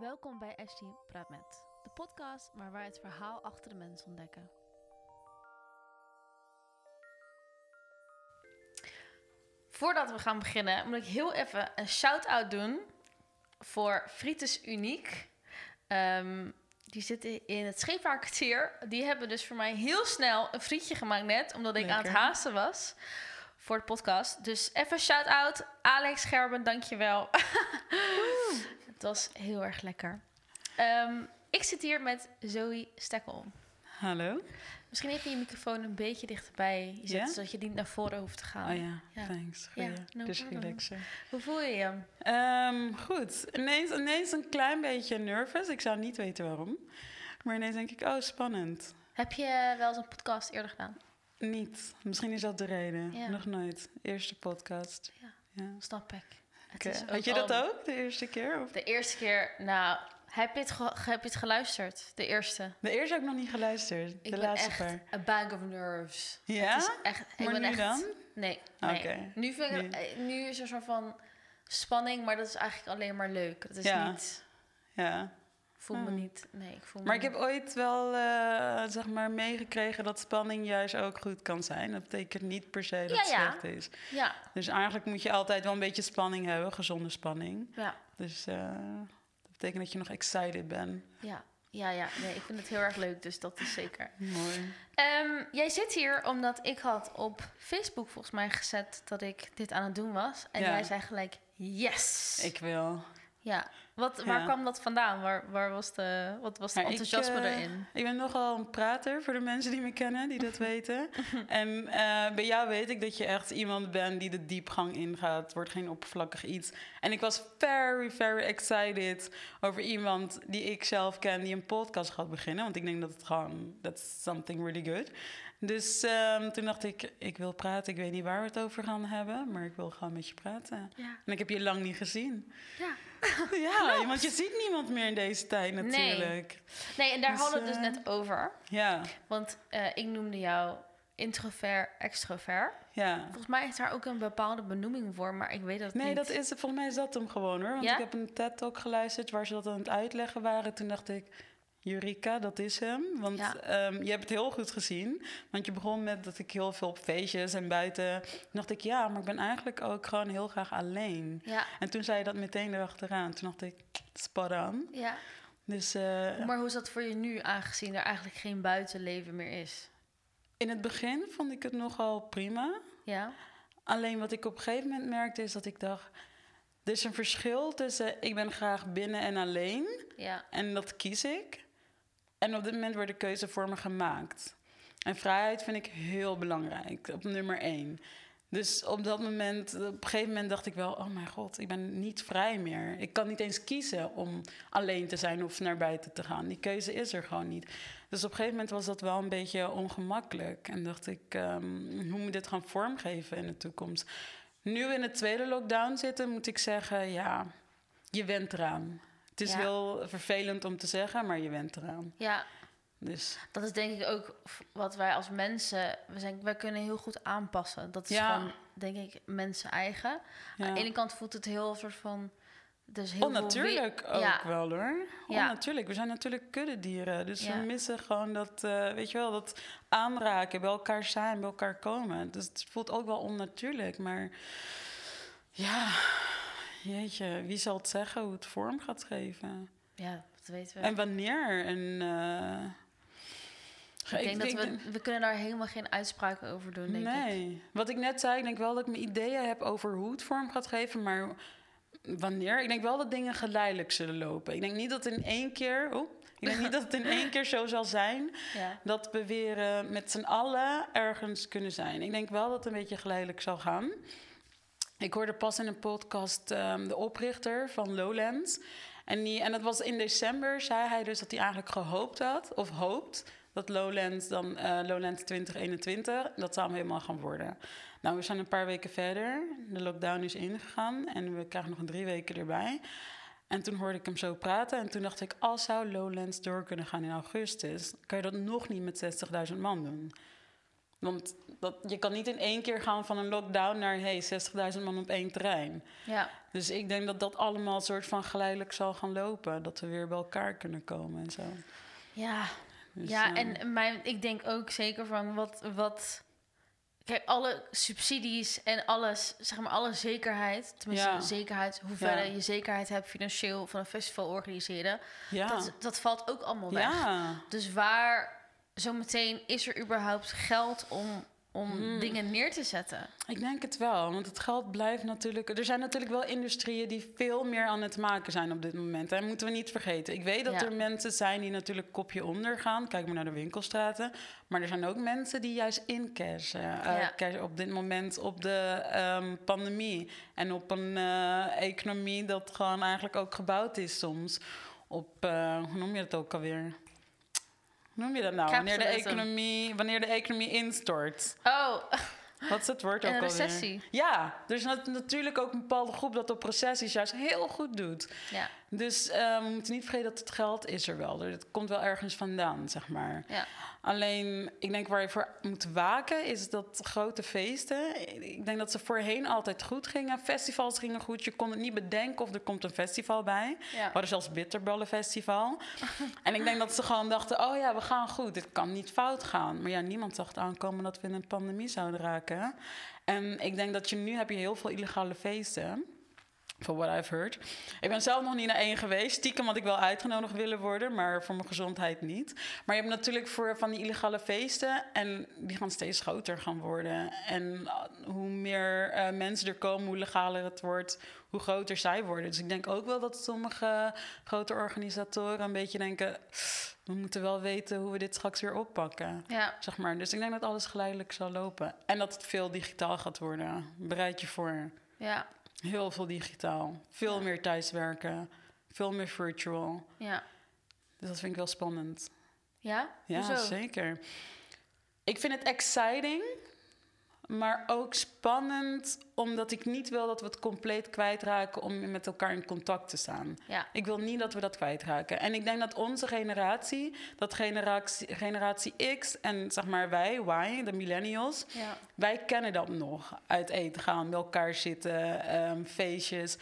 Welkom bij Ashley Praat Met, de podcast waar wij het verhaal achter de mens ontdekken. Voordat we gaan beginnen, moet ik heel even een shout-out doen voor Frites Uniek. Ehm, die zitten in het Scheepvaartkwartier. Die hebben dus voor mij heel snel een frietje gemaakt net, omdat ik aan het haasten was voor de podcast. Dus even shout-out. Alex Gerben, dankjewel. het was heel erg lekker. Ehm, ik zit hier met Zoe Stekkel. Hallo? Misschien even je microfoon een beetje dichterbij zetten, Ja? zodat je niet naar voren hoeft te gaan. Oh ja, Ja. thanks. Ja, Goeie. no dus relaxen. Hoe voel je je? Ehm, goed, ineens, ineens een klein beetje nervous. Ik zou niet weten waarom. Maar ineens denk ik, oh, spannend. Heb je wel eens een podcast eerder gedaan? Niet. Misschien is dat de reden. Ja. Nog nooit. Eerste podcast. Ja. Ja. Snap ik. Had je dat ook, de eerste keer? Of? De eerste keer, nou, heb je het, ge- heb je het geluisterd? De eerste. De eerste heb ik nog niet geluisterd. Ik de ben laatste echt paar. a bag of nerves. Ja? Het is echt, ik Maar ben nu echt, dan? Nee, nee. Oké. Nu, vind ik, Nee. eh, nu is er een soort van spanning, maar dat is eigenlijk alleen maar leuk. Het is Ja. niet, Ja. Voel me Hmm. niet, nee, ik voel me Maar ik heb ooit wel, eh, zeg maar, meegekregen dat spanning juist ook goed kan zijn. Dat betekent niet per se dat het Ja, ja. slecht is. Ja, Dus eigenlijk moet je altijd wel een beetje spanning hebben, gezonde spanning. ja, Dus eh, dat betekent dat je nog excited bent. ja, ja, ja. Nee, ik vind het heel erg leuk, dus dat is zeker. Mooi. Ehm, jij zit hier omdat ik had op Facebook volgens mij gezet dat ik dit aan het doen was. En Ja. jij zei gelijk, yes! Ik wil. Ja. Wat, waar Ja. kwam dat vandaan? Waar, waar was de, wat was de ik, enthousiasme eh, erin? Ik ben nogal een prater voor de mensen die me kennen, die dat weten. En eh, bij jou weet ik dat je echt iemand bent die de diepgang ingaat. Het wordt geen oppervlakkig iets. En ik was very, very excited over iemand die ik zelf ken die een podcast gaat beginnen. Want ik denk dat het gewoon, that's something really good. Dus ehm, toen dacht ik, ik wil praten. Ik weet niet waar we het over gaan hebben, maar ik wil gewoon met je praten. Ja. En ik heb je lang niet gezien. ja. Ja, want je ziet niemand meer in deze tijd natuurlijk. Nee, en daar Dus, hadden we het dus eh, net over. Ja, Want eh, ik noemde jou introvert, extrovert. ja. Volgens mij is daar ook een bepaalde benoeming voor, maar ik weet dat Nee, niet. dat is, volgens mij is dat hem gewoon hoor. Want Ja? ik heb een TED-talk geluisterd waar ze dat aan het uitleggen waren. Toen dacht ik, Eureka, dat is hem. Want Ja. ehm, je hebt het heel goed gezien. Want je begon met dat ik heel veel op feestjes en buiten... Toen dacht ik, ja, maar ik ben eigenlijk ook gewoon heel graag alleen. Ja, En toen zei je dat meteen erachteraan. Toen dacht ik, spot on. ja. Dus eh, Maar hoe is dat voor je nu, aangezien er eigenlijk geen buitenleven meer is? in het begin vond ik het nogal prima. Ja? Alleen wat ik op een gegeven moment merkte is dat ik dacht... Er is een verschil tussen ik ben graag binnen en alleen... Ja. En dat kies ik. En op dit moment wordt de keuze voor me gemaakt. En vrijheid vind ik heel belangrijk, op nummer één. Dus op dat moment, op een gegeven moment dacht ik wel... oh mijn god, ik ben niet vrij meer. Ik kan niet eens kiezen om alleen te zijn of naar buiten te gaan. Die keuze is er gewoon niet. Dus op een gegeven moment was dat wel een beetje ongemakkelijk. En dacht ik, ehm, hoe moet dit gaan vormgeven in de toekomst? Nu we in de tweede lockdown zitten, moet ik zeggen... ja, je went eraan. Het is Ja. heel vervelend om te zeggen, maar je went eraan. Ja, Dus dat is denk ik ook wat wij als mensen... We zijn, wij kunnen heel goed aanpassen. Dat is Ja. gewoon, denk ik, mensen eigen. ja. Aan de ene kant voelt het heel soort van... Dus heel Onnatuurlijk veel ook Ja, wel hoor. Ja. Onnatuurlijk. We zijn natuurlijk kuddedieren. Dus we missen gewoon dat, eh, weet je wel, dat aanraken, bij elkaar zijn, bij elkaar komen. Dus het voelt ook wel onnatuurlijk. Maar ja, jeetje, wie zal het zeggen hoe het vorm gaat geven? ja, dat weten we. En wanneer? En, eh, ik denk dat we... We kunnen daar helemaal geen uitspraken over doen, denk ik. nee. Wat ik net zei, ik denk wel dat ik mijn ideeën heb over hoe het vorm gaat geven, maar wanneer? Ik denk wel dat dingen geleidelijk zullen lopen. Ik denk niet dat in één keer, oh, ik denk niet dat het in één keer zo zal zijn Ja. dat we weer eh, met z'n allen ergens kunnen zijn. Ik denk wel dat het een beetje geleidelijk zal gaan. Ik hoorde pas in een podcast ehm, de oprichter van Lowlands. En, die, en dat was in december, zei hij dus dat hij eigenlijk gehoopt had, of hoopt, dat Lowlands dan eh, Lowlands 2021, dat zou hem helemaal gaan worden. Nou, we zijn een paar weken verder. De lockdown is ingegaan en we krijgen nog drie weken erbij. En toen hoorde ik hem zo praten en toen dacht ik, als zou Lowlands door kunnen gaan in augustus, kan je dat nog niet met 60.000 man doen. Want dat, je kan niet in één keer gaan van een lockdown naar hey, 60.000 man op één terrein. Ja. Dus ik denk dat dat allemaal soort van geleidelijk zal gaan lopen. Dat we weer bij elkaar kunnen komen en zo. Ja, Dus, ja eh, en mijn, ik denk ook zeker van wat, wat... Kijk, alle subsidies en alles, zeg maar alle zekerheid... tenminste Ja. zekerheid, hoeverre Ja. je zekerheid hebt financieel... van een festival organiseren, ja. dat, dat valt ook allemaal weg. ja. Dus waar zometeen is er überhaupt geld om, om Hmm. dingen neer te zetten? Ik denk het wel, want het geld blijft natuurlijk. Er zijn natuurlijk wel industrieën die veel meer aan het maken zijn op dit moment. En moeten we niet vergeten. Ik weet dat Ja. er mensen zijn die natuurlijk kopje onder gaan. Kijk maar naar de winkelstraten. Maar er zijn ook mensen die juist incashen. eh, Ja. cashen op dit moment op de ehm, pandemie. En op een eh, economie dat gewoon eigenlijk ook gebouwd is soms. Op, eh, hoe noem je dat ook alweer? Noem je dat nou? Wanneer de, economie, wanneer de economie instort. Oh, Wat is het woord ook een alweer? recessie. Ja, er is nat- natuurlijk ook een bepaalde groep dat op recessies juist heel goed doet. Ja, Dus eh, we moeten niet vergeten dat het geld is er wel. Het komt wel ergens vandaan, zeg maar. ja. Alleen, ik denk waar je voor moet waken, is dat grote feesten. Ik denk dat ze voorheen altijd goed gingen. Festivals gingen goed. Je kon het niet bedenken of er komt een festival bij. We ja. hadden zelfs bitterballenfestival. en ik denk dat ze gewoon dachten, oh ja, we gaan goed. Dit kan niet fout gaan. Maar ja, niemand zag het aankomen dat we in een pandemie zouden raken. En ik denk dat je nu heb je heel veel illegale feesten. For what I've heard. Ik ben zelf nog niet naar één geweest. Stiekem had ik wel uitgenodigd willen worden, maar voor mijn gezondheid niet. Maar je hebt natuurlijk voor van die illegale feesten en die gaan steeds groter gaan worden. En uh, hoe meer eh, mensen er komen, hoe legaler het wordt, hoe groter zij worden. Dus ik denk ook wel dat sommige grote organisatoren een beetje denken: we moeten wel weten hoe we dit straks weer oppakken. ja. Zeg maar. Dus ik denk dat alles geleidelijk zal lopen. En dat het veel digitaal gaat worden. Bereid je voor. ja. Heel veel digitaal. Veel meer thuiswerken. Veel meer virtual. ja. Dus dat vind ik wel spannend. Ja? Ja, Hoezo? zeker. Ik vind het exciting, maar ook spannend omdat ik niet wil dat we het compleet kwijtraken om met elkaar in contact te staan. Ja, Ik wil niet dat we dat kwijtraken. En ik denk dat onze generatie, dat generatie, generatie X en zeg maar wij, Y, de millennials, ja. wij kennen dat nog. Uit eten gaan, bij elkaar zitten, ehm, feestjes.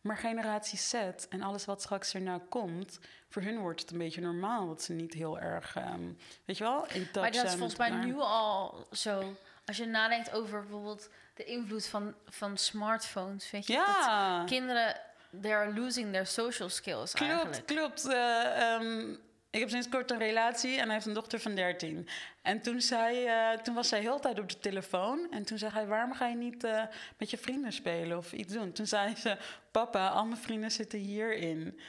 Maar generatie Z en alles wat straks erna komt, voor hun wordt het een beetje normaal dat ze niet heel erg, ehm, weet je wel, in touch Maar dat is volgens met mij nu al zo. Als je nadenkt over bijvoorbeeld de invloed van, van smartphones, weet je? Dat kinderen, they're losing their social skills klopt, eigenlijk. klopt. Eh, ehm, ik heb sinds kort een relatie en hij heeft een dochter van 13. En toen, zei, eh, toen was zij heel de tijd op de telefoon. En toen zei hij, waarom ga je niet eh, met je vrienden spelen of iets doen? Toen zei ze, papa, al mijn vrienden zitten hierin.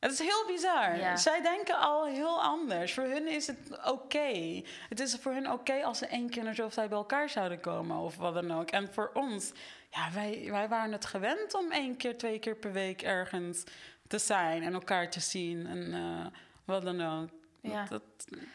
Het is heel bizar. Ja. Zij denken al heel anders. Voor hun is het oké. Het is voor hun oké als ze één keer in de zoveel tijd bij elkaar zouden komen of wat dan ook. En voor ons, ja, wij, wij waren het gewend om één keer, twee keer per week ergens te zijn en elkaar te zien en eh, wat dan ook. Ja. Dat,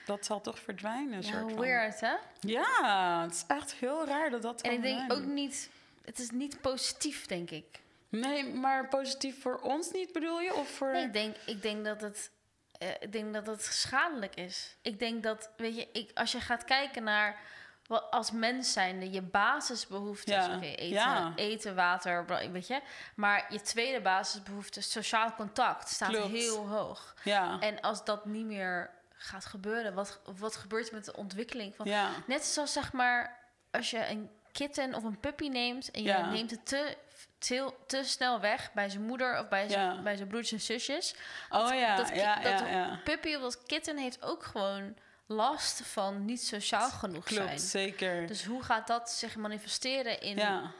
dat zal toch verdwijnen. Ja, soort van. weird hè? Ja, het is echt heel raar dat dat En ik denk zijn. ook niet, het is niet positief denk ik. Nee, maar positief voor ons niet bedoel je? Of voor... Nee, ik denk, ik denk dat het. eh, ik denk dat het schadelijk is. Ik denk dat, weet je, ik, als je gaat kijken naar wat als mens zijnde je basisbehoeftes, Ja, oké, eten, ja. eten, water, weet je, maar je tweede basisbehoefte, sociaal contact, staat Klopt. heel hoog. Ja, En als dat niet meer gaat gebeuren, wat, wat gebeurt er met de ontwikkeling van? ja, Net zoals zeg maar, als je een kitten of een puppy neemt en je Ja. neemt het te, te, te snel weg bij zijn moeder of bij zijn, Ja. bij zijn broertjes en zusjes. Oh ja, dat ki- ja, dat ja, ja. Puppy of dat kitten heeft ook gewoon last van niet sociaal genoeg Klopt, zijn. zeker. Dus hoe gaat dat zich manifesteren in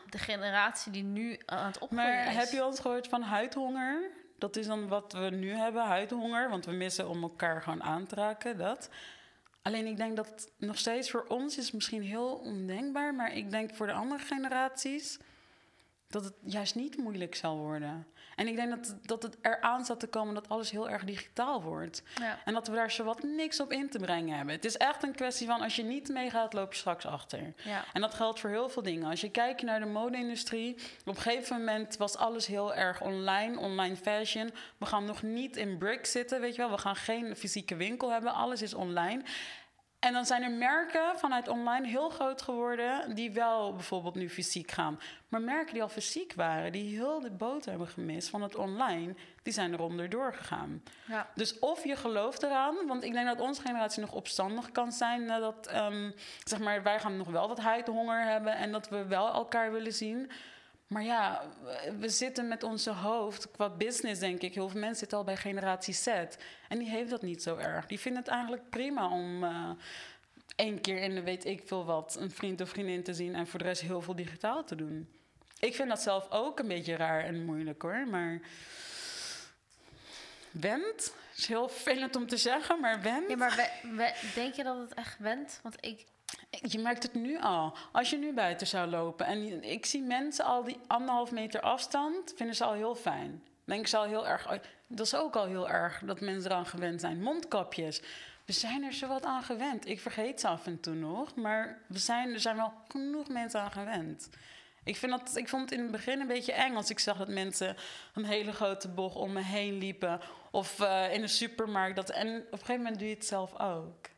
de generatie die nu aan het opgroeien Maar is? heb je al eens gehoord van huidhonger? Dat is dan wat we nu hebben, huidhonger. Want we missen om elkaar gewoon aan te raken, dat. Alleen ik denk dat nog steeds voor ons is misschien heel ondenkbaar. Maar ik denk voor de andere generaties dat het juist niet moeilijk zal worden. En ik denk dat, dat het eraan staat te komen dat alles heel erg digitaal wordt. Ja. En dat we daar zowat niks op in te brengen hebben. Het is echt een kwestie van als je niet meegaat, loop je straks achter. Ja. En dat geldt voor heel veel dingen. Als je kijkt naar de mode-industrie, op een gegeven moment was alles heel erg online, online fashion. We gaan nog niet in bricks zitten, weet je wel. We gaan geen fysieke winkel hebben, alles is online. En dan zijn er merken vanuit online heel groot geworden... die wel bijvoorbeeld nu fysiek gaan. Maar merken die al fysiek waren... die heel de boot hebben gemist van het online... die zijn er onderdoor gegaan. Ja. Dus of je gelooft eraan, want ik denk dat onze generatie nog opstandig kan zijn. Dat ehm, zeg maar, wij gaan nog wel wat huidhonger hebben en dat we wel elkaar willen zien. Maar ja, we- zitten met onze hoofd qua business, denk ik. Heel veel mensen zitten al bij generatie Z. En die heeft dat niet zo erg. Die vinden het eigenlijk prima om eh één keer in de weet ik veel wat een vriend of vriendin te zien en voor de rest heel veel digitaal te doen. Ik vind dat zelf ook een beetje raar en moeilijk hoor. Maar wend. is heel vervelend om te zeggen, maar wend. Ja, maar denk je dat het echt went? Want ik... Je merkt het nu al. Als je nu buiten zou lopen en ik zie mensen al die anderhalf meter afstand, vinden ze al heel fijn. Denken ze al heel erg. Dat is ook al heel erg dat mensen eraan gewend zijn. Mondkapjes. We zijn er zo wat aan gewend. Ik vergeet ze af en toe nog, maar we zijn, er zijn wel genoeg mensen aan gewend. Ik, vind dat, ik vond het in het begin een beetje eng als ik zag dat mensen een hele grote bocht om me heen liepen. Of eh, in een supermarkt. Dat, en op een gegeven moment doe je het zelf ook.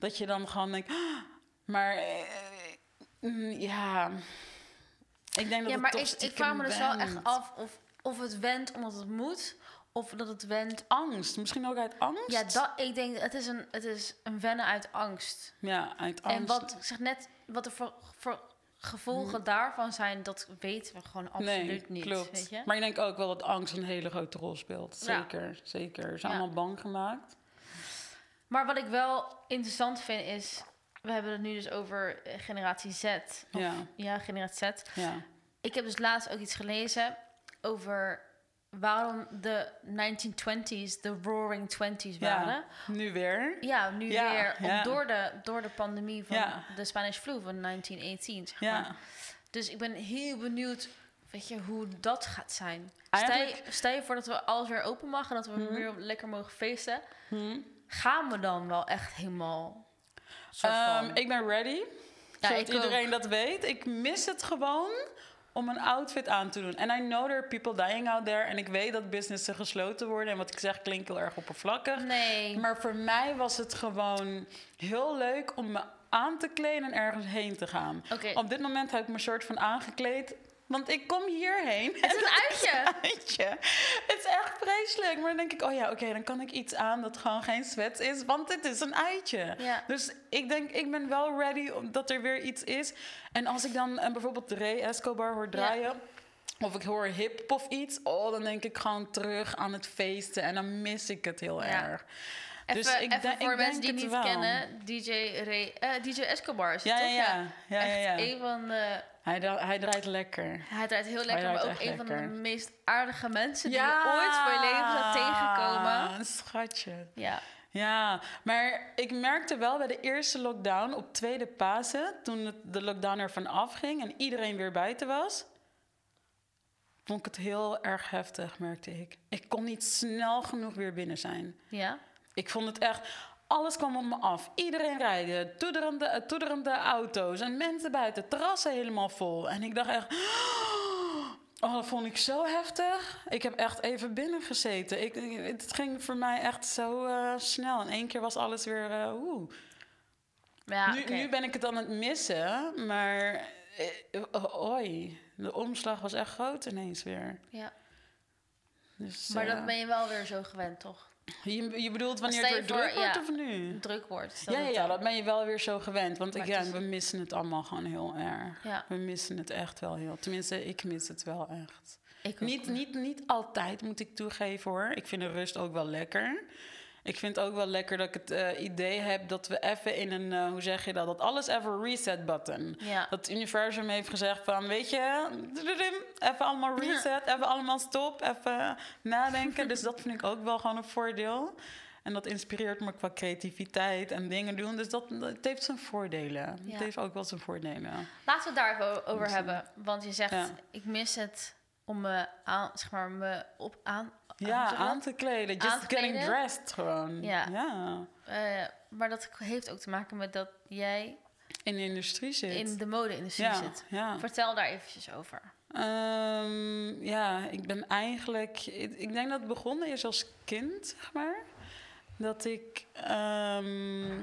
Dat je dan gewoon denkt, "Ah," maar eh, mm, ja, ik denk dat Ja, het maar toch ik, ik vraag me dus wel echt af of, of het went omdat het moet... of dat het went... Angst, misschien ook uit angst. Ja, dat, ik denk, het is, een, het is een wennen uit angst. Ja, uit angst. En wat, ik zeg net, wat voor, voor gevolgen daarvan zijn... dat weten we gewoon absoluut nee, niet. klopt. Weet je? Maar ik denk ook wel dat angst een hele grote rol speelt. Ja. Zeker, zeker. Ze zijn Ja. allemaal bang gemaakt. Maar wat ik wel interessant vind is... We hebben het nu dus over eh, generatie Z. Of, Ja. ja, generatie Z. Ja. Ik heb dus laatst ook iets gelezen over waarom de 1920s de roaring 20s waren. ja, nu weer. Ja, nu Ja, weer ja. door, de, door de pandemie van de Spanish flu van 1918. Zeg Ja. maar. Dus ik ben heel benieuwd weet je, hoe dat gaat zijn. Stel je, Eigenlijk- stel je voor dat we alles weer open mag en dat we Mhm. weer lekker mogen feesten. Hm. Gaan we dan wel echt helemaal... Ehm, ik ben ready. Ja, zodat iedereen dat weet. Ik mis het gewoon om een outfit aan te doen. En I know there are people dying out there. En ik weet dat businessen gesloten worden. En wat ik zeg klinkt heel erg oppervlakkig. Nee. Maar voor mij was het gewoon heel leuk om me aan te kleden en ergens heen te gaan. Op dit moment heb ik me soort van aangekleed. Want ik kom hierheen. Het is een uitje. uitje. Het is echt vreselijk. Maar dan denk ik, oh ja, oké, dan kan ik iets aan dat gewoon geen sweat is. Want het is een uitje. Ja. Dus ik denk, ik ben wel ready omdat er weer iets is. En als ik dan eh, bijvoorbeeld Ray Escobar hoor draaien... Of ik hoor hip of iets, oh, dan denk ik gewoon terug aan het feesten. En dan mis ik het heel Ja. erg. Even, dus ik, even voor ik mensen die het niet wel. kennen, DJ, Ray, eh, DJ Escobar is Ja, toch? ja, ja. ja, ja, ja. Echt een van de... Hij, hij draait lekker. Hij draait heel lekker, draait maar ook een van de meest aardige mensen die je ooit voor je leven gaat tegenkomen. Een schatje. Ja, Ja, maar ik merkte wel bij de eerste lockdown op tweede Pasen, toen de lockdown ervan afging en iedereen weer buiten was, vond ik het heel erg heftig, merkte ik. Ik kon niet snel genoeg weer binnen zijn. ja. Ik vond het echt, alles kwam op me af. Iedereen rijden, toederende, eh, toederende auto's en mensen buiten, terrassen helemaal vol. En ik dacht echt, oh, dat vond ik zo heftig. Ik heb echt even binnen gezeten. Ik, het ging voor mij echt zo eh, snel. In één keer was alles weer, eh oeh. Ja, nu, nu ben ik het aan het missen, maar oi, de omslag was echt groot ineens weer. ja. Dus, Maar dat ben je wel weer zo gewend, toch? Je, je bedoelt wanneer het weer druk wordt ja. of nu? Druk wordt. Ja, ja, ja, dat ben je wel weer zo gewend. Want ik, ja, we missen het allemaal gewoon heel erg. Ja. We missen het echt wel heel. Tenminste, ik mis het wel echt. Ik. Niet, niet, niet altijd, moet ik toegeven hoor. Ik vind de rust ook wel lekker. Ik vind het ook wel lekker dat ik het eh, idee heb dat we even in een, eh, hoe zeg je dat, dat alles even reset button. Ja. Dat het universum heeft gezegd van, weet je, even allemaal reset, even allemaal stop, even nadenken. dus dat vind ik ook wel gewoon een voordeel. En dat inspireert me qua creativiteit en dingen doen. Dus dat, het heeft zijn voordelen. Ja. Het heeft ook wel zijn voordelen. Laten we het daar even over hebben. Want je zegt, ja. ik mis het om me aan, zeg maar, me op aan... Ja, aan te kleden. Just Aan te getting kleden. dressed gewoon. Ja. ja. Eh, maar dat heeft ook te maken met dat jij In de industrie zit. in de mode-industrie ja, zit. ja. Vertel daar eventjes over. Ehm, ja, ik ben eigenlijk... Ik, ik denk dat het begonnen is als kind, zeg maar. dat ik, ehm,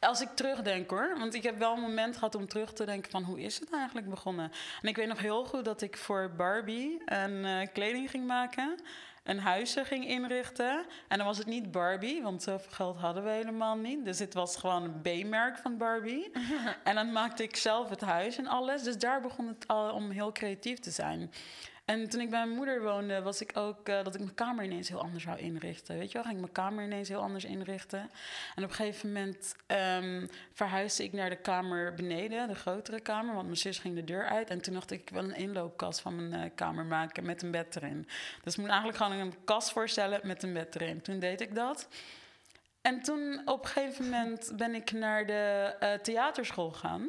als ik terugdenk hoor, want ik heb wel een moment gehad om terug te denken van hoe is het eigenlijk begonnen. En ik weet nog heel goed dat ik voor Barbie een eh, kleding ging maken, een huisje ging inrichten. En dan was het niet Barbie, want zoveel geld hadden we helemaal niet. Dus het was gewoon een B-merk van Barbie. en dan maakte ik zelf het huis en alles. Dus daar begon het al om heel creatief te zijn. En toen ik bij mijn moeder woonde, was ik ook uh, dat ik mijn kamer ineens heel anders zou inrichten. Weet je wel, ging ik mijn kamer ineens heel anders inrichten. En op een gegeven moment um, verhuisde ik naar de kamer beneden, de grotere kamer, want mijn zus ging de deur uit. En toen dacht ik, ik wil een inloopkast van mijn uh, kamer maken met een bed erin. Dus ik moet eigenlijk gewoon een kast voorstellen met een bed erin. Toen deed ik dat. En toen op een gegeven moment ben ik naar de uh, theaterschool gegaan.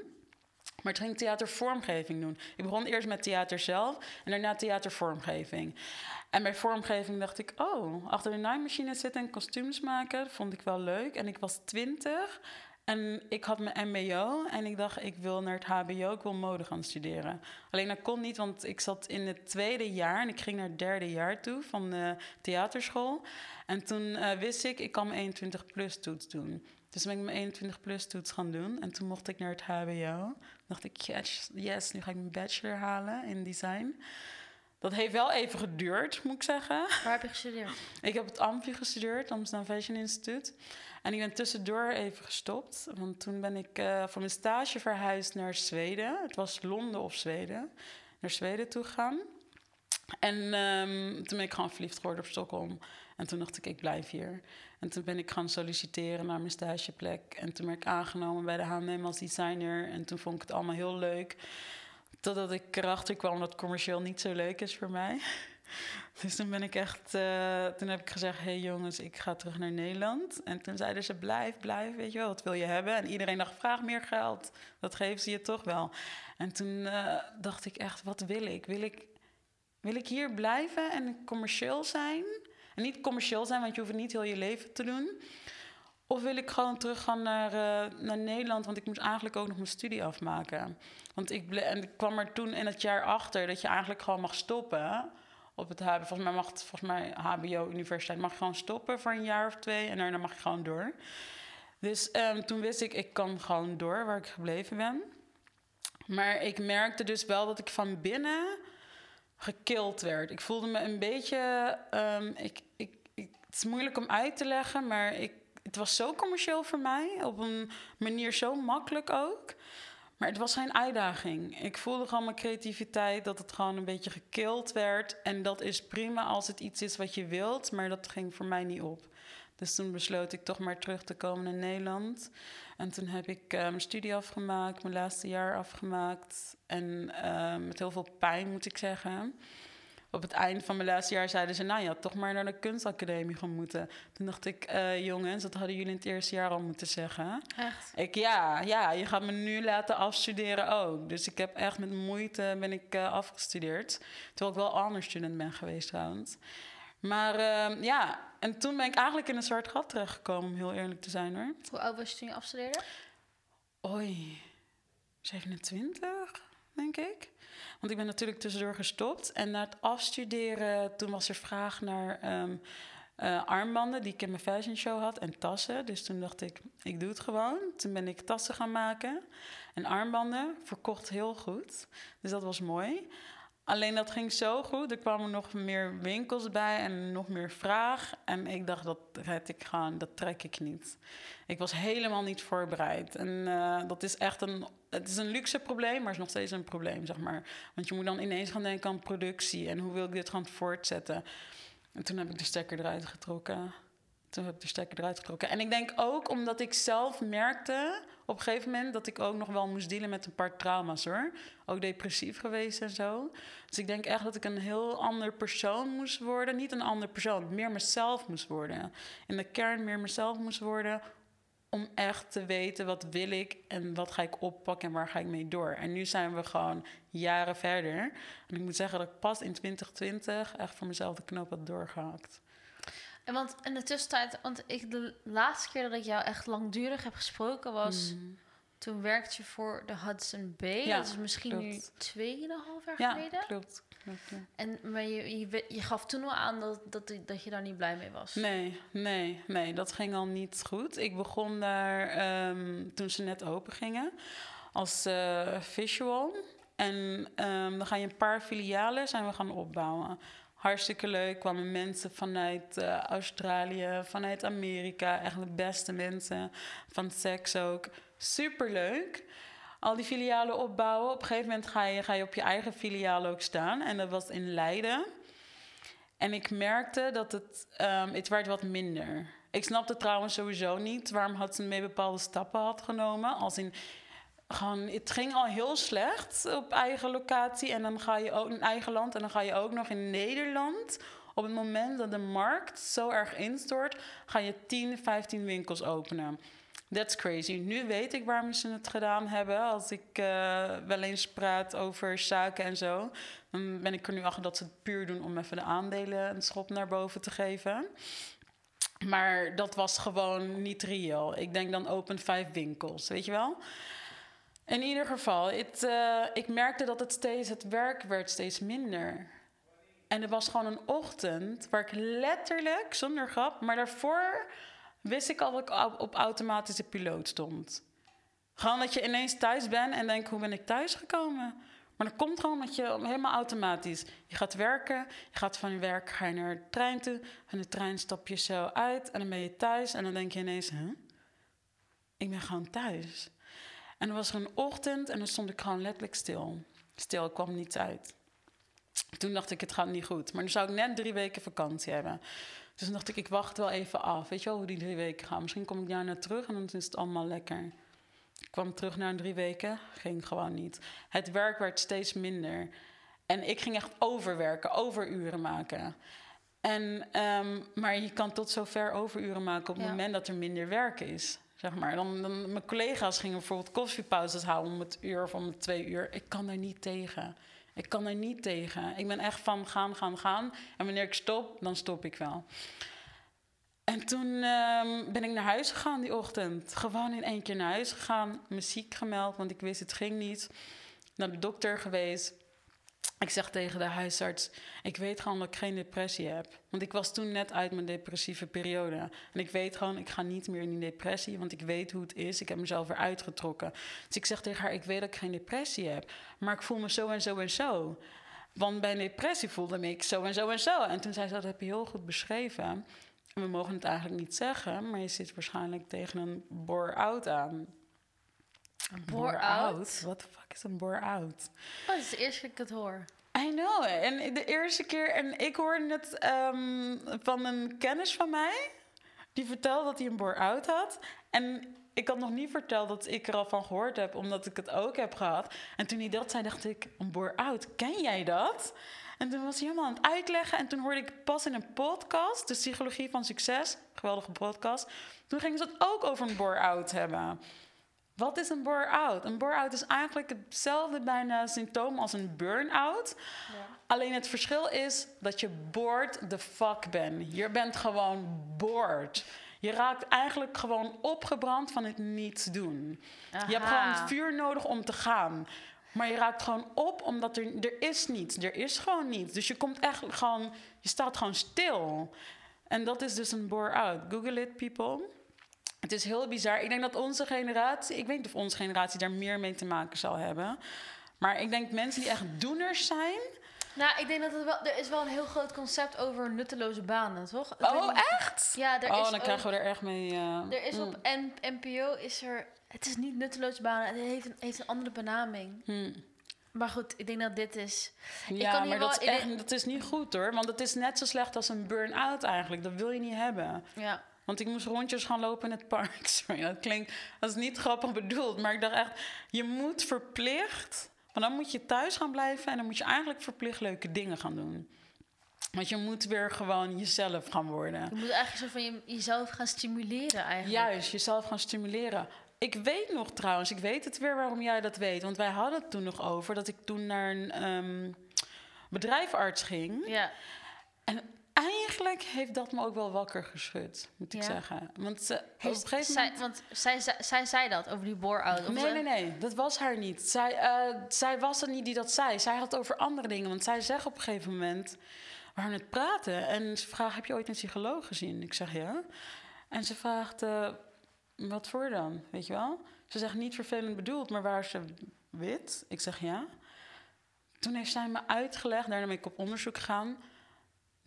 Maar toen ging theatervormgeving doen. Ik begon eerst met theater zelf en daarna theatervormgeving. En bij vormgeving dacht ik, oh, achter de naaimachine zitten en kostuums maken, vond ik wel leuk. En ik was twintig en ik had mijn MBO en ik dacht, ik wil naar het HBO, ik wil mode gaan studeren. Alleen dat kon niet, want ik zat in het tweede jaar en ik ging naar het derde jaar toe van de theaterschool. En toen uh, wist ik, ik kan mijn 21 plus toets doen. Dus ben ik mijn 21 plus toets gaan doen. En toen mocht ik naar het HBO. Dacht ik, yes, yes, nu ga ik mijn bachelor halen in design. Dat heeft wel even geduurd, moet ik zeggen. Waar heb je gestudeerd? Ik heb het AMFI gestudeerd, Amsterdam Fashion Institute. En ik ben tussendoor even gestopt. Want toen ben ik uh, voor mijn stage verhuisd naar Zweden. Het was Londen of Zweden. Naar Zweden toe gegaan. En um, toen ben ik gewoon verliefd geworden op Stockholm. En toen dacht ik, ik blijf hier. En toen ben ik gaan solliciteren naar mijn stageplek. En toen ben ik aangenomen bij de H&M als designer. En toen vond ik het allemaal heel leuk. Totdat ik erachter kwam dat commercieel niet zo leuk is voor mij. Dus toen ben ik echt... Uh, toen heb ik gezegd, hé hey jongens, ik ga terug naar Nederland. En toen zeiden ze, blijf, blijf, weet je wel, wat wil je hebben? En iedereen dacht, vraag meer geld. Dat geven ze je toch wel. En toen uh, dacht ik echt, wat wil ik? Wil ik, wil ik hier blijven en commercieel zijn? Niet commercieel zijn, want je hoeft niet heel je leven te doen. Of wil ik gewoon teruggaan naar, uh, naar Nederland, want ik moest eigenlijk ook nog mijn studie afmaken. Want ik, en ik kwam er toen in het jaar achter dat je eigenlijk gewoon mag stoppen op het HBO. Volgens mij mag het, volgens mij HBO, universiteit, mag gewoon stoppen voor een jaar of twee en daarna mag je gewoon door. Dus um, toen wist ik, ik kan gewoon door waar ik gebleven ben. Maar ik merkte dus wel dat ik van binnen gekild werd. Ik voelde me een beetje. Um, ik, ik, ik, het is moeilijk om uit te leggen, maar ik, het was zo commercieel voor mij. Op een manier zo makkelijk ook. Maar het was geen uitdaging. Ik voelde gewoon mijn creativiteit, dat het gewoon een beetje gekild werd. En dat is prima als het iets is wat je wilt, maar dat ging voor mij niet op. Dus toen besloot ik toch maar terug te komen naar Nederland. En toen heb ik uh, mijn studie afgemaakt, mijn laatste jaar afgemaakt. En uh, met heel veel pijn, moet ik zeggen. Op het eind van mijn laatste jaar zeiden ze... nou, je had toch maar naar de kunstacademie gaan moeten. Toen dacht ik, uh, jongens, dat hadden jullie in het eerste jaar al moeten zeggen. Echt? Ik, ja, ja, je gaat me nu laten afstuderen ook. Dus ik heb echt met moeite ben ik, afgestudeerd. Terwijl ik wel ander student ben geweest trouwens. Maar uh, ja, en toen ben ik eigenlijk in een zwart gat terechtgekomen, om heel eerlijk te zijn hoor. Hoe oud was je toen je afstudeerde? Oei, 27, denk ik. Want ik ben natuurlijk tussendoor gestopt. En na het afstuderen, toen was er vraag naar um, uh, armbanden die ik in mijn fashion show had en tassen. Dus toen dacht ik, ik doe het gewoon. Toen ben ik tassen gaan maken en armbanden. Verkocht heel goed. Dus dat was mooi. Alleen dat ging zo goed. Er kwamen nog meer winkels bij en nog meer vraag. En ik dacht, dat red ik gewoon, dat trek ik niet. Ik was helemaal niet voorbereid. En uh, dat is echt een, het is een luxe probleem, maar het is nog steeds een probleem, zeg maar. Want je moet dan ineens gaan denken aan productie en hoe wil ik dit gaan voortzetten. En toen heb ik de stekker eruit getrokken. Toen heb ik de stekker eruit getrokken. En ik denk ook omdat ik zelf merkte op een gegeven moment dat ik ook nog wel moest dealen met een paar trauma's hoor. Ook depressief geweest en zo. Dus ik denk echt dat ik een heel ander persoon moest worden. Niet een ander persoon, meer mezelf moest worden. In de kern meer mezelf moest worden. Om echt te weten wat wil ik en wat ga ik oppakken en waar ga ik mee door. En nu zijn we gewoon jaren verder. En ik moet zeggen dat ik pas in 2020 echt voor mezelf de knoop had doorgehakt. En want in de tussentijd, want ik de laatste keer dat ik jou echt langdurig heb gesproken was Mm. toen werkte je voor de Hudson Bay. Ja, dat is misschien nu klopt. tweeënhalf jaar Ja, geleden. klopt. klopt ja. En, maar je, je, gaf toen al aan dat, dat, dat je daar niet blij mee was. Nee, nee, nee, dat ging al niet goed. Ik begon daar ehm, toen ze net open gingen als eh, visual. En ehm, dan ga je een paar filialen zijn we gaan opbouwen. Hartstikke leuk. kwamen mensen vanuit eh, Australië, vanuit Amerika. Echt de beste mensen. Van seks ook. Superleuk. Al die filialen opbouwen. Op een gegeven moment ga je, ga je op je eigen filiaal ook staan. En dat was in Leiden. En ik merkte dat het, ehm, het werd wat minder. Ik snapte trouwens sowieso niet waarom had ze mee bepaalde stappen had genomen. Als in, gewoon, het ging al heel slecht op eigen locatie. En dan ga je ook in eigen land. En dan ga je ook nog in Nederland. Op het moment dat de markt zo erg instort, ga je 10, 15 winkels openen. That's crazy. Nu weet ik waarom ze het gedaan hebben. Als ik eh, wel eens praat over zaken en zo, dan ben ik er nu achter dat ze het puur doen om even de aandelen een schop naar boven te geven. Maar dat was gewoon niet reëel. Ik denk dan open vijf winkels, weet je wel? In ieder geval, eh, ik merkte dat het steeds, het werk werd steeds minder. En er was gewoon een ochtend waar ik letterlijk, zonder grap, maar daarvoor wist ik al dat ik op, automatische piloot stond. Gewoon dat je ineens thuis bent en denkt, hoe ben ik thuis gekomen? Maar dat komt gewoon dat je helemaal automatisch. Je gaat werken, je gaat van je werk ga je naar de trein toe. Van de trein stap je zo uit en dan ben je thuis. En dan denk je ineens, huh? Ik ben gewoon thuis. En dan was er een ochtend en dan stond ik gewoon letterlijk stil. Stil, ik kwam niets uit. Toen dacht ik, het gaat niet goed. Maar dan zou ik net drie weken vakantie hebben. Dus toen dacht ik, ik wacht wel even af. Weet je wel hoe die drie weken gaan? Misschien kom ik daarna terug en dan is het allemaal lekker. Ik kwam terug na drie weken, ging gewoon niet. Het werk werd steeds minder. En ik ging echt overwerken, overuren maken. En, ehm, maar je kan tot zover overuren maken op het Ja. moment dat er minder werk is. Zeg maar. dan, mijn collega's gingen bijvoorbeeld koffiepauzes houden om het uur of om het twee uur. Ik kan daar niet tegen. Ik kan daar niet tegen. Ik ben echt van gaan, gaan, gaan. En wanneer ik stop, dan stop ik wel. En toen ehm, ben ik naar huis gegaan die ochtend. Gewoon in één keer naar huis gegaan. Me ziek gemeld, want ik wist het ging niet. Naar de dokter geweest. Ik zeg tegen de huisarts: Ik weet gewoon dat ik geen depressie heb. Want ik was toen net uit mijn depressieve periode. En ik weet gewoon, ik ga niet meer in die depressie. Want ik weet hoe het is. Ik heb mezelf eruit getrokken. Dus ik zeg tegen haar: Ik weet dat ik geen depressie heb. Maar ik voel me zo en zo en zo. Want bij een depressie voelde ik zo en zo en zo. En toen zei ze: Dat heb je heel goed beschreven. En we mogen het eigenlijk niet zeggen, maar je zit waarschijnlijk tegen een bore-out aan. Een bore-out? What the fuck is een bore-out? Oh, dat is de eerste keer dat ik het hoor. I know. En de eerste keer, en ik hoorde het ehm, van een kennis van mij, die vertelde dat hij een bore-out had. En ik had nog niet verteld dat ik er al van gehoord heb, omdat ik het ook heb gehad. En toen hij dat zei, dacht ik, een bore-out, ken jij dat? En toen was hij helemaal aan het uitleggen. En toen hoorde ik pas in een podcast, de Psychologie van Succes, geweldige podcast. Toen gingen ze het ook over een bore-out hebben. Wat is een bore-out? Een bore-out is eigenlijk hetzelfde bijna symptoom als een burn-out. Alleen het verschil is dat je bored the fuck bent. Je bent gewoon bored. Je raakt eigenlijk gewoon opgebrand van het niets doen. Je hebt gewoon vuur nodig om te gaan. Maar je raakt gewoon op omdat er, er is niets. Er is gewoon niets. Dus je komt echt gewoon... Je staat gewoon stil. En dat is dus een bore-out. Google it, people. Het is heel bizar. Ik denk dat onze generatie... Ik weet niet of onze generatie daar meer mee te maken zal hebben. Maar ik denk mensen die echt doeners zijn... Nou, ik denk dat het wel... Er is wel een heel groot concept over nutteloze banen, toch? Ik Oh, echt? Ja, er oh, is dan ook- krijgen we er echt mee... eh, Er is mm, op N NPO is er... Het is niet nutteloze banen. Het heeft een, heeft een andere benaming. mm. Maar goed, ik denk dat dit is... Ja, kan hier maar wel dat is, echt, dat is niet goed hoor. Want het is net zo slecht als een burn-out eigenlijk. Dat wil je niet hebben. Ja. Want ik moest rondjes gaan lopen in het park. Sorry, dat klinkt... Dat is niet grappig bedoeld. Maar ik dacht echt... Je moet verplicht... Want dan moet je thuis gaan blijven... en dan moet je eigenlijk verplicht leuke dingen gaan doen. Want je moet weer gewoon jezelf gaan worden. Je moet eigenlijk zo van je, jezelf gaan stimuleren eigenlijk. Juist, jezelf gaan stimuleren. Ik weet nog trouwens, ik weet het weer waarom jij dat weet. Want wij hadden het toen nog over dat ik toen naar een ehm, bedrijfarts ging. Ja. En eigenlijk heeft dat me ook wel wakker geschud, moet ik Ja. zeggen. Want ze, op een gegeven zij, moment... Want zij, zij, zij zei dat over die boorauto. Of Nee, nee, nee, dat was haar niet. Zij, eh, zij was het niet die dat zei. Zij had het over andere dingen. Want zij zegt op een gegeven moment... We waren het praten en ze vraagt... Heb je ooit een psycholoog gezien? Ik zeg ja. En ze vraagt... eh, wat voor dan? Weet je wel? Ze zegt niet vervelend bedoeld, maar waar ze wit? Ik zeg ja. Toen heeft zij me uitgelegd, daarna ben ik op onderzoek gegaan...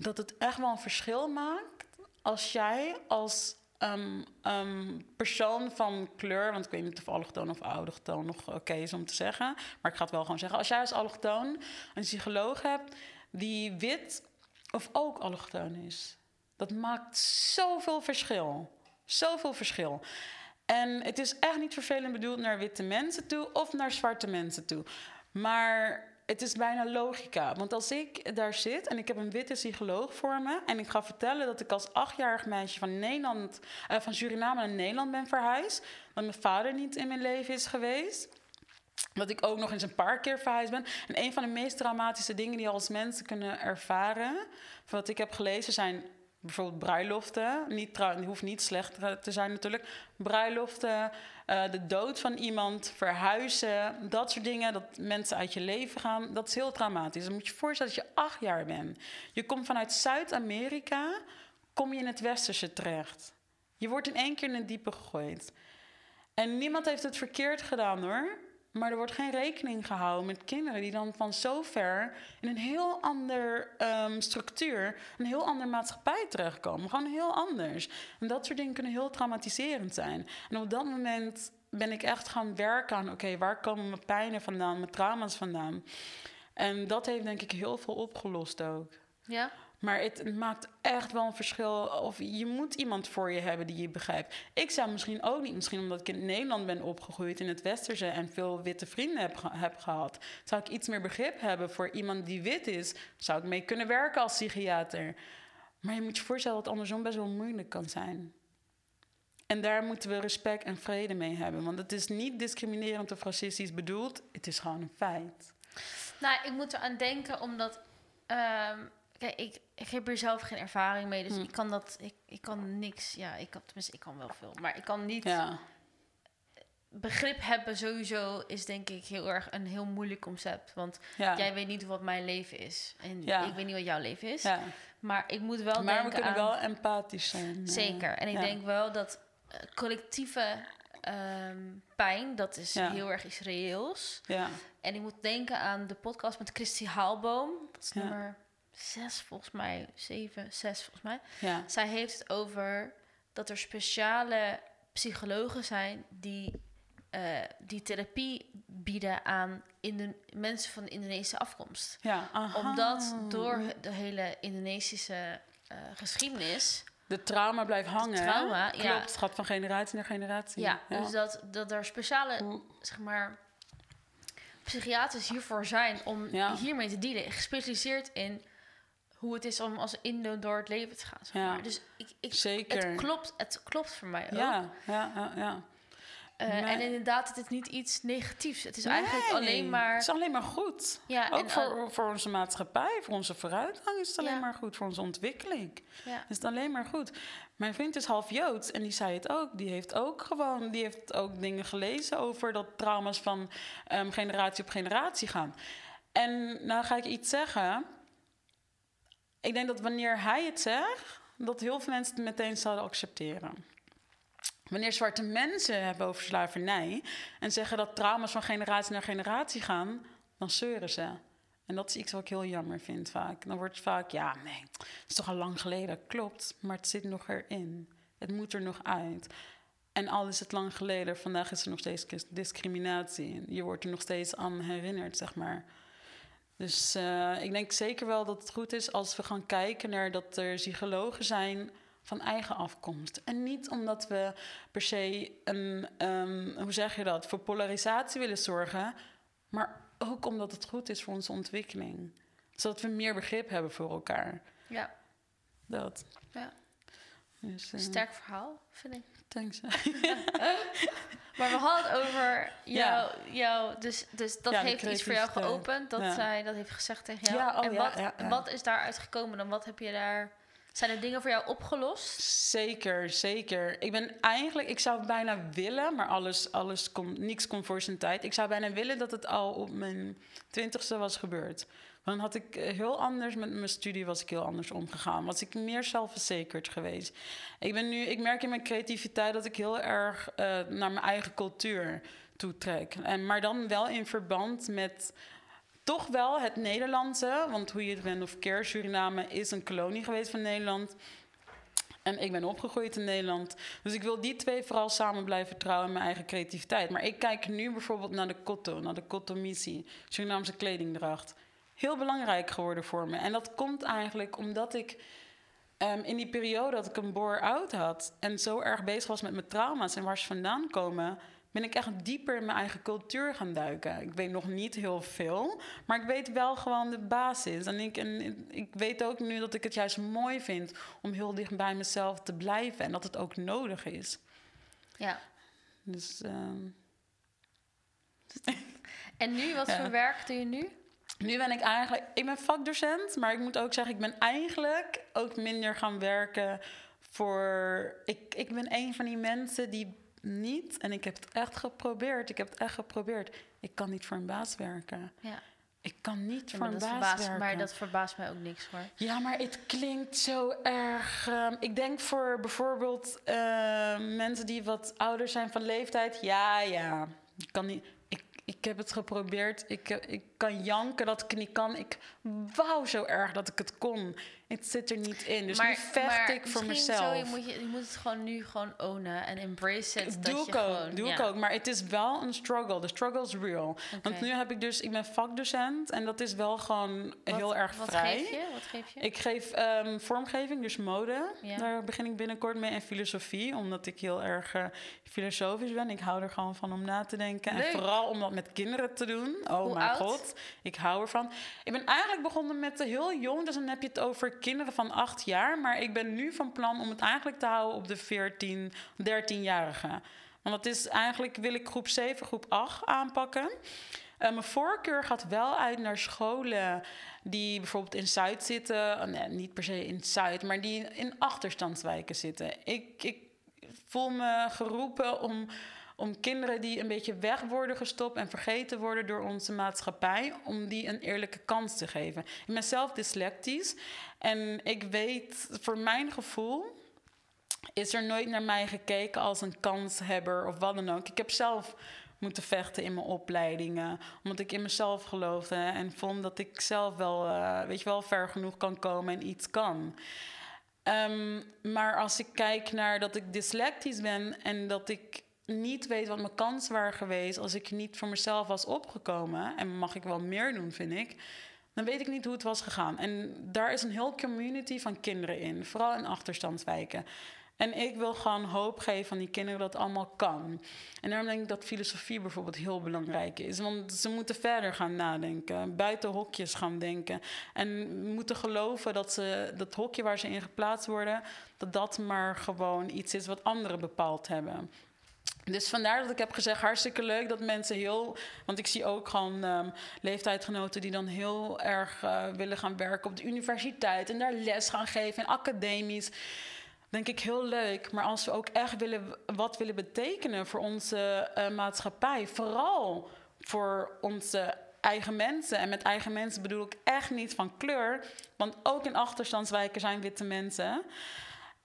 dat het echt wel een verschil maakt als jij als ehm, ehm, persoon van kleur, want ik weet niet of allochtoon of autochtoon nog oké is om te zeggen, maar ik ga het wel gewoon zeggen. Als jij als allochtoon een psycholoog hebt die wit of ook allochtoon is, dat maakt zoveel verschil. Zoveel verschil. En het is echt niet vervelend bedoeld naar witte mensen toe of naar zwarte mensen toe. Maar het is bijna logica. Want als ik daar zit en ik heb een witte psycholoog voor me... en ik ga vertellen dat ik als achtjarig meisje van, Nederland, eh, van Suriname naar Nederland ben verhuisd... dat mijn vader niet in mijn leven is geweest... Dat ik ook nog eens een paar keer verhuisd ben. En een van de meest traumatische dingen die als mensen kunnen ervaren... van wat ik heb gelezen zijn bijvoorbeeld bruiloften. Niet hoeft niet slecht te zijn natuurlijk. Bruiloften, eh, de dood van iemand, verhuizen, dat soort dingen. Dat mensen uit je leven gaan, dat is heel traumatisch. Dan moet je je voorstellen dat je acht jaar bent. Je komt vanuit Zuid-Amerika, kom je in het westerse terecht. Je wordt in één keer in het diepe gegooid. En niemand heeft het verkeerd gedaan hoor. Maar er wordt geen rekening gehouden met kinderen die dan van zo ver in een heel ander ehm, structuur, een heel andere maatschappij terechtkomen. Gewoon heel anders. En dat soort dingen kunnen heel traumatiserend zijn. En op dat moment ben ik echt gaan werken aan: oké, waar komen mijn pijnen vandaan, mijn trauma's vandaan? En dat heeft denk ik heel veel opgelost ook. Ja? Maar het maakt echt wel een verschil. Of je moet iemand voor je hebben die je begrijpt. Ik zou misschien ook niet, misschien omdat ik in Nederland ben opgegroeid in het Westerse en veel witte vrienden heb, heb gehad, zou ik iets meer begrip hebben voor iemand die wit is. Zou ik mee kunnen werken als psychiater. Maar je moet je voorstellen dat het andersom best wel moeilijk kan zijn. En daar moeten we respect en vrede mee hebben. Want het is niet discriminerend of racistisch bedoeld. Het is gewoon een feit. Nou, ik moet eraan denken omdat... ehm, kijk, ik, ik heb hier zelf geen ervaring mee. Dus Hm. ik kan dat... Ik, ik kan niks... Ja, ik kan, tenminste, ik kan wel veel. Maar ik kan niet... Ja, Begrip hebben sowieso is denk ik heel erg een heel moeilijk concept. Want ja. jij weet niet wat mijn leven is. En Ja. ik weet niet wat jouw leven is. Maar ik moet wel Maar we kunnen aan... wel empathisch zijn. eh, Zeker. En ik denk wel dat eh, collectieve ehm, pijn, dat is Ja. heel erg iets reëels. Ja, En ik moet denken aan de podcast met Christy Haalboom. Dat is Ja. nummer zes volgens mij. Zeven, zes volgens mij. ja, Zij heeft het over dat er speciale psychologen zijn die, eh, die therapie bieden aan Indo- mensen van Indonesische afkomst. ja. aha. Omdat door de hele Indonesische eh, geschiedenis De trauma blijft hangen. trauma, Klopt, ja. het gaat van generatie naar generatie. Ja, dus dat, dat er speciale, Mm. zeg maar, psychiaters hiervoor zijn om Ja. hiermee te dealen. Gespecialiseerd in hoe het is om als Indo door het leven te gaan. Zeg Ja. maar. Dus ik, ik, Zeker. het, klopt, het klopt voor mij ook. Ja, ja, ja. ja. Eh, Maar- En inderdaad, het is niet iets negatiefs. Het is Nee, eigenlijk alleen maar... Het is alleen maar goed. Ja, Ook en voor, voor onze maatschappij, voor onze vooruitgang is het alleen Ja. maar goed. Voor onze ontwikkeling ja. is het alleen maar goed. Mijn vriend is half Joods en die zei het ook. Die heeft ook gewoon, die heeft ook dingen gelezen over dat trauma's van ehm, generatie op generatie gaan. En nou ga ik iets zeggen. Ik denk dat wanneer hij het zegt, dat heel veel mensen het meteen zouden accepteren. Wanneer zwarte mensen hebben over slavernij en zeggen dat trauma's van generatie naar generatie gaan, dan zeuren ze. En dat is iets wat ik heel jammer vind vaak. Dan wordt het vaak, ja, nee, het is toch al lang geleden. Klopt, maar het zit nog erin. Het moet er nog uit. En al is het lang geleden, vandaag is er nog steeds dis- discriminatie. Je wordt er nog steeds aan herinnerd, zeg maar. Dus eh, ik denk zeker wel dat het goed is als we gaan kijken naar dat er psychologen zijn van eigen afkomst. En niet omdat we per se een, ehm, hoe zeg je dat, voor polarisatie willen zorgen, maar ook omdat het goed is voor onze ontwikkeling. Zodat we meer begrip hebben voor elkaar. ja, Dat. Ja. Dus, eh, sterk verhaal, vind ik. Thanks. Maar we hadden het over Ja. jou, jou dus, dus dat Ja, heeft iets voor jou geopend, dat Ja. zij dat heeft gezegd tegen jou. Ja, oh en wat, wat is daaruit gekomen dan? Wat heb je daar Zijn er dingen voor jou opgelost? Zeker, zeker. Ik ben eigenlijk, ik zou bijna willen, maar alles, alles komt, niks komt voor zijn tijd. Ik zou bijna willen dat het al op mijn twintigste was gebeurd. Dan had ik eh, heel anders met mijn studie was ik heel anders omgegaan. Was ik meer zelfverzekerd geweest. Ik ben nu, ik merk in mijn creativiteit dat ik heel erg uh, naar mijn eigen cultuur toetrek. En, maar dan wel in verband met toch wel het Nederlandse. Want hoe je het bent of keer, Suriname is een kolonie geweest van Nederland. En ik ben opgegroeid in Nederland. Dus ik wil die twee vooral samen blijven trouwen in mijn eigen creativiteit. Maar ik kijk nu bijvoorbeeld naar de Kotto, naar de Kotto-missie. Surinaamse kledingdracht. Heel belangrijk geworden voor me. En dat komt eigenlijk omdat ik um, in die periode dat ik een bore-out had... en zo erg bezig was met mijn trauma's en waar ze vandaan komen ben ik echt dieper in mijn eigen cultuur gaan duiken. Ik weet nog niet heel veel, maar ik weet wel gewoon de basis. En ik, en ik weet ook nu dat ik het juist mooi vind om heel dicht bij mezelf te blijven en dat het ook nodig is. Ja. Dus. Uh... En nu, wat voor werk doe je nu? Nu ben ik eigenlijk, ik ben vakdocent, maar ik moet ook zeggen, ik ben eigenlijk ook minder gaan werken voor. Ik, ik ben een van die mensen die niet. En ik heb het echt geprobeerd. Ik heb het echt geprobeerd. Ik kan niet voor een baas werken. Ja. Ik kan niet voor een baas verbaast, werken. Maar dat verbaast mij ook niks hoor. Ja, maar het klinkt zo erg. Um, ik denk voor bijvoorbeeld uh, mensen die wat ouder zijn van leeftijd. Ja, ja. Ik kan niet ik heb het geprobeerd. Ik, ik kan janken dat ik niet kan. Ik wou zo erg dat ik het kon. Het zit er niet in. Dus maar, nu vecht ik voor mezelf. Zo, je, moet je, je moet het gewoon nu gewoon ownen en embrace it. Doe dat ik ook. doe ik ook. Maar het is wel een struggle. De struggle is real. Want nu heb ik dus... Ik ben vakdocent. En dat is wel gewoon heel erg wat vrij. Geef je? Wat geef je? Ik geef um, vormgeving, dus mode. Daar begin ik binnenkort mee. En filosofie. Omdat ik heel erg uh, filosofisch ben. Ik hou er gewoon van om na te denken. En vooral om dat met kinderen te doen. Oh Hoe mijn oud? god. Ik hou ervan. Ik ben eigenlijk begonnen met heel jong. Dus dan heb je het over kinderen van acht jaar. Maar ik ben nu van plan om het eigenlijk te houden op de 14, 13-jarigen. Want dat is eigenlijk, wil ik groep 7, groep 8 aanpakken. Uh, mijn voorkeur gaat wel uit naar scholen die bijvoorbeeld in Zuid zitten. Oh, nee, niet per se in Zuid, maar die in achterstandswijken zitten. Ik, ik voel me geroepen om om kinderen die een beetje weg worden gestopt en vergeten worden door onze maatschappij, om die een eerlijke kans te geven. Ik ben zelf dyslectisch en ik weet, voor mijn gevoel, is er nooit naar mij gekeken als een kanshebber of wat dan ook. Ik heb zelf moeten vechten in mijn opleidingen. Omdat ik in mezelf geloofde en vond dat ik zelf wel, uh, weet je wel, ver genoeg kan komen en iets kan. Um, maar als ik kijk naar dat ik dyslectisch ben en dat ik niet weet wat mijn kansen waren geweest als ik niet voor mezelf was opgekomen, en mag ik wel meer doen, vind ik, dan weet ik niet hoe het was gegaan. En daar is een heel community van kinderen in, vooral in achterstandswijken. En ik wil gewoon hoop geven aan die kinderen dat het allemaal kan. En daarom denk ik dat filosofie bijvoorbeeld heel belangrijk is. Want ze moeten verder gaan nadenken, buiten hokjes gaan denken. En moeten geloven dat ze dat hokje waar ze in geplaatst worden, dat dat maar gewoon iets is wat anderen bepaald hebben. Dus vandaar dat ik heb gezegd, hartstikke leuk dat mensen heel... Want ik zie ook gewoon um, leeftijdgenoten die dan heel erg uh, willen gaan werken op de universiteit... en daar les gaan geven en academisch. Denk ik heel leuk. Maar als we ook echt willen, wat willen betekenen voor onze uh, maatschappij... vooral voor onze eigen mensen. En met eigen mensen bedoel ik echt niet van kleur. Want ook in achterstandswijken zijn witte mensen...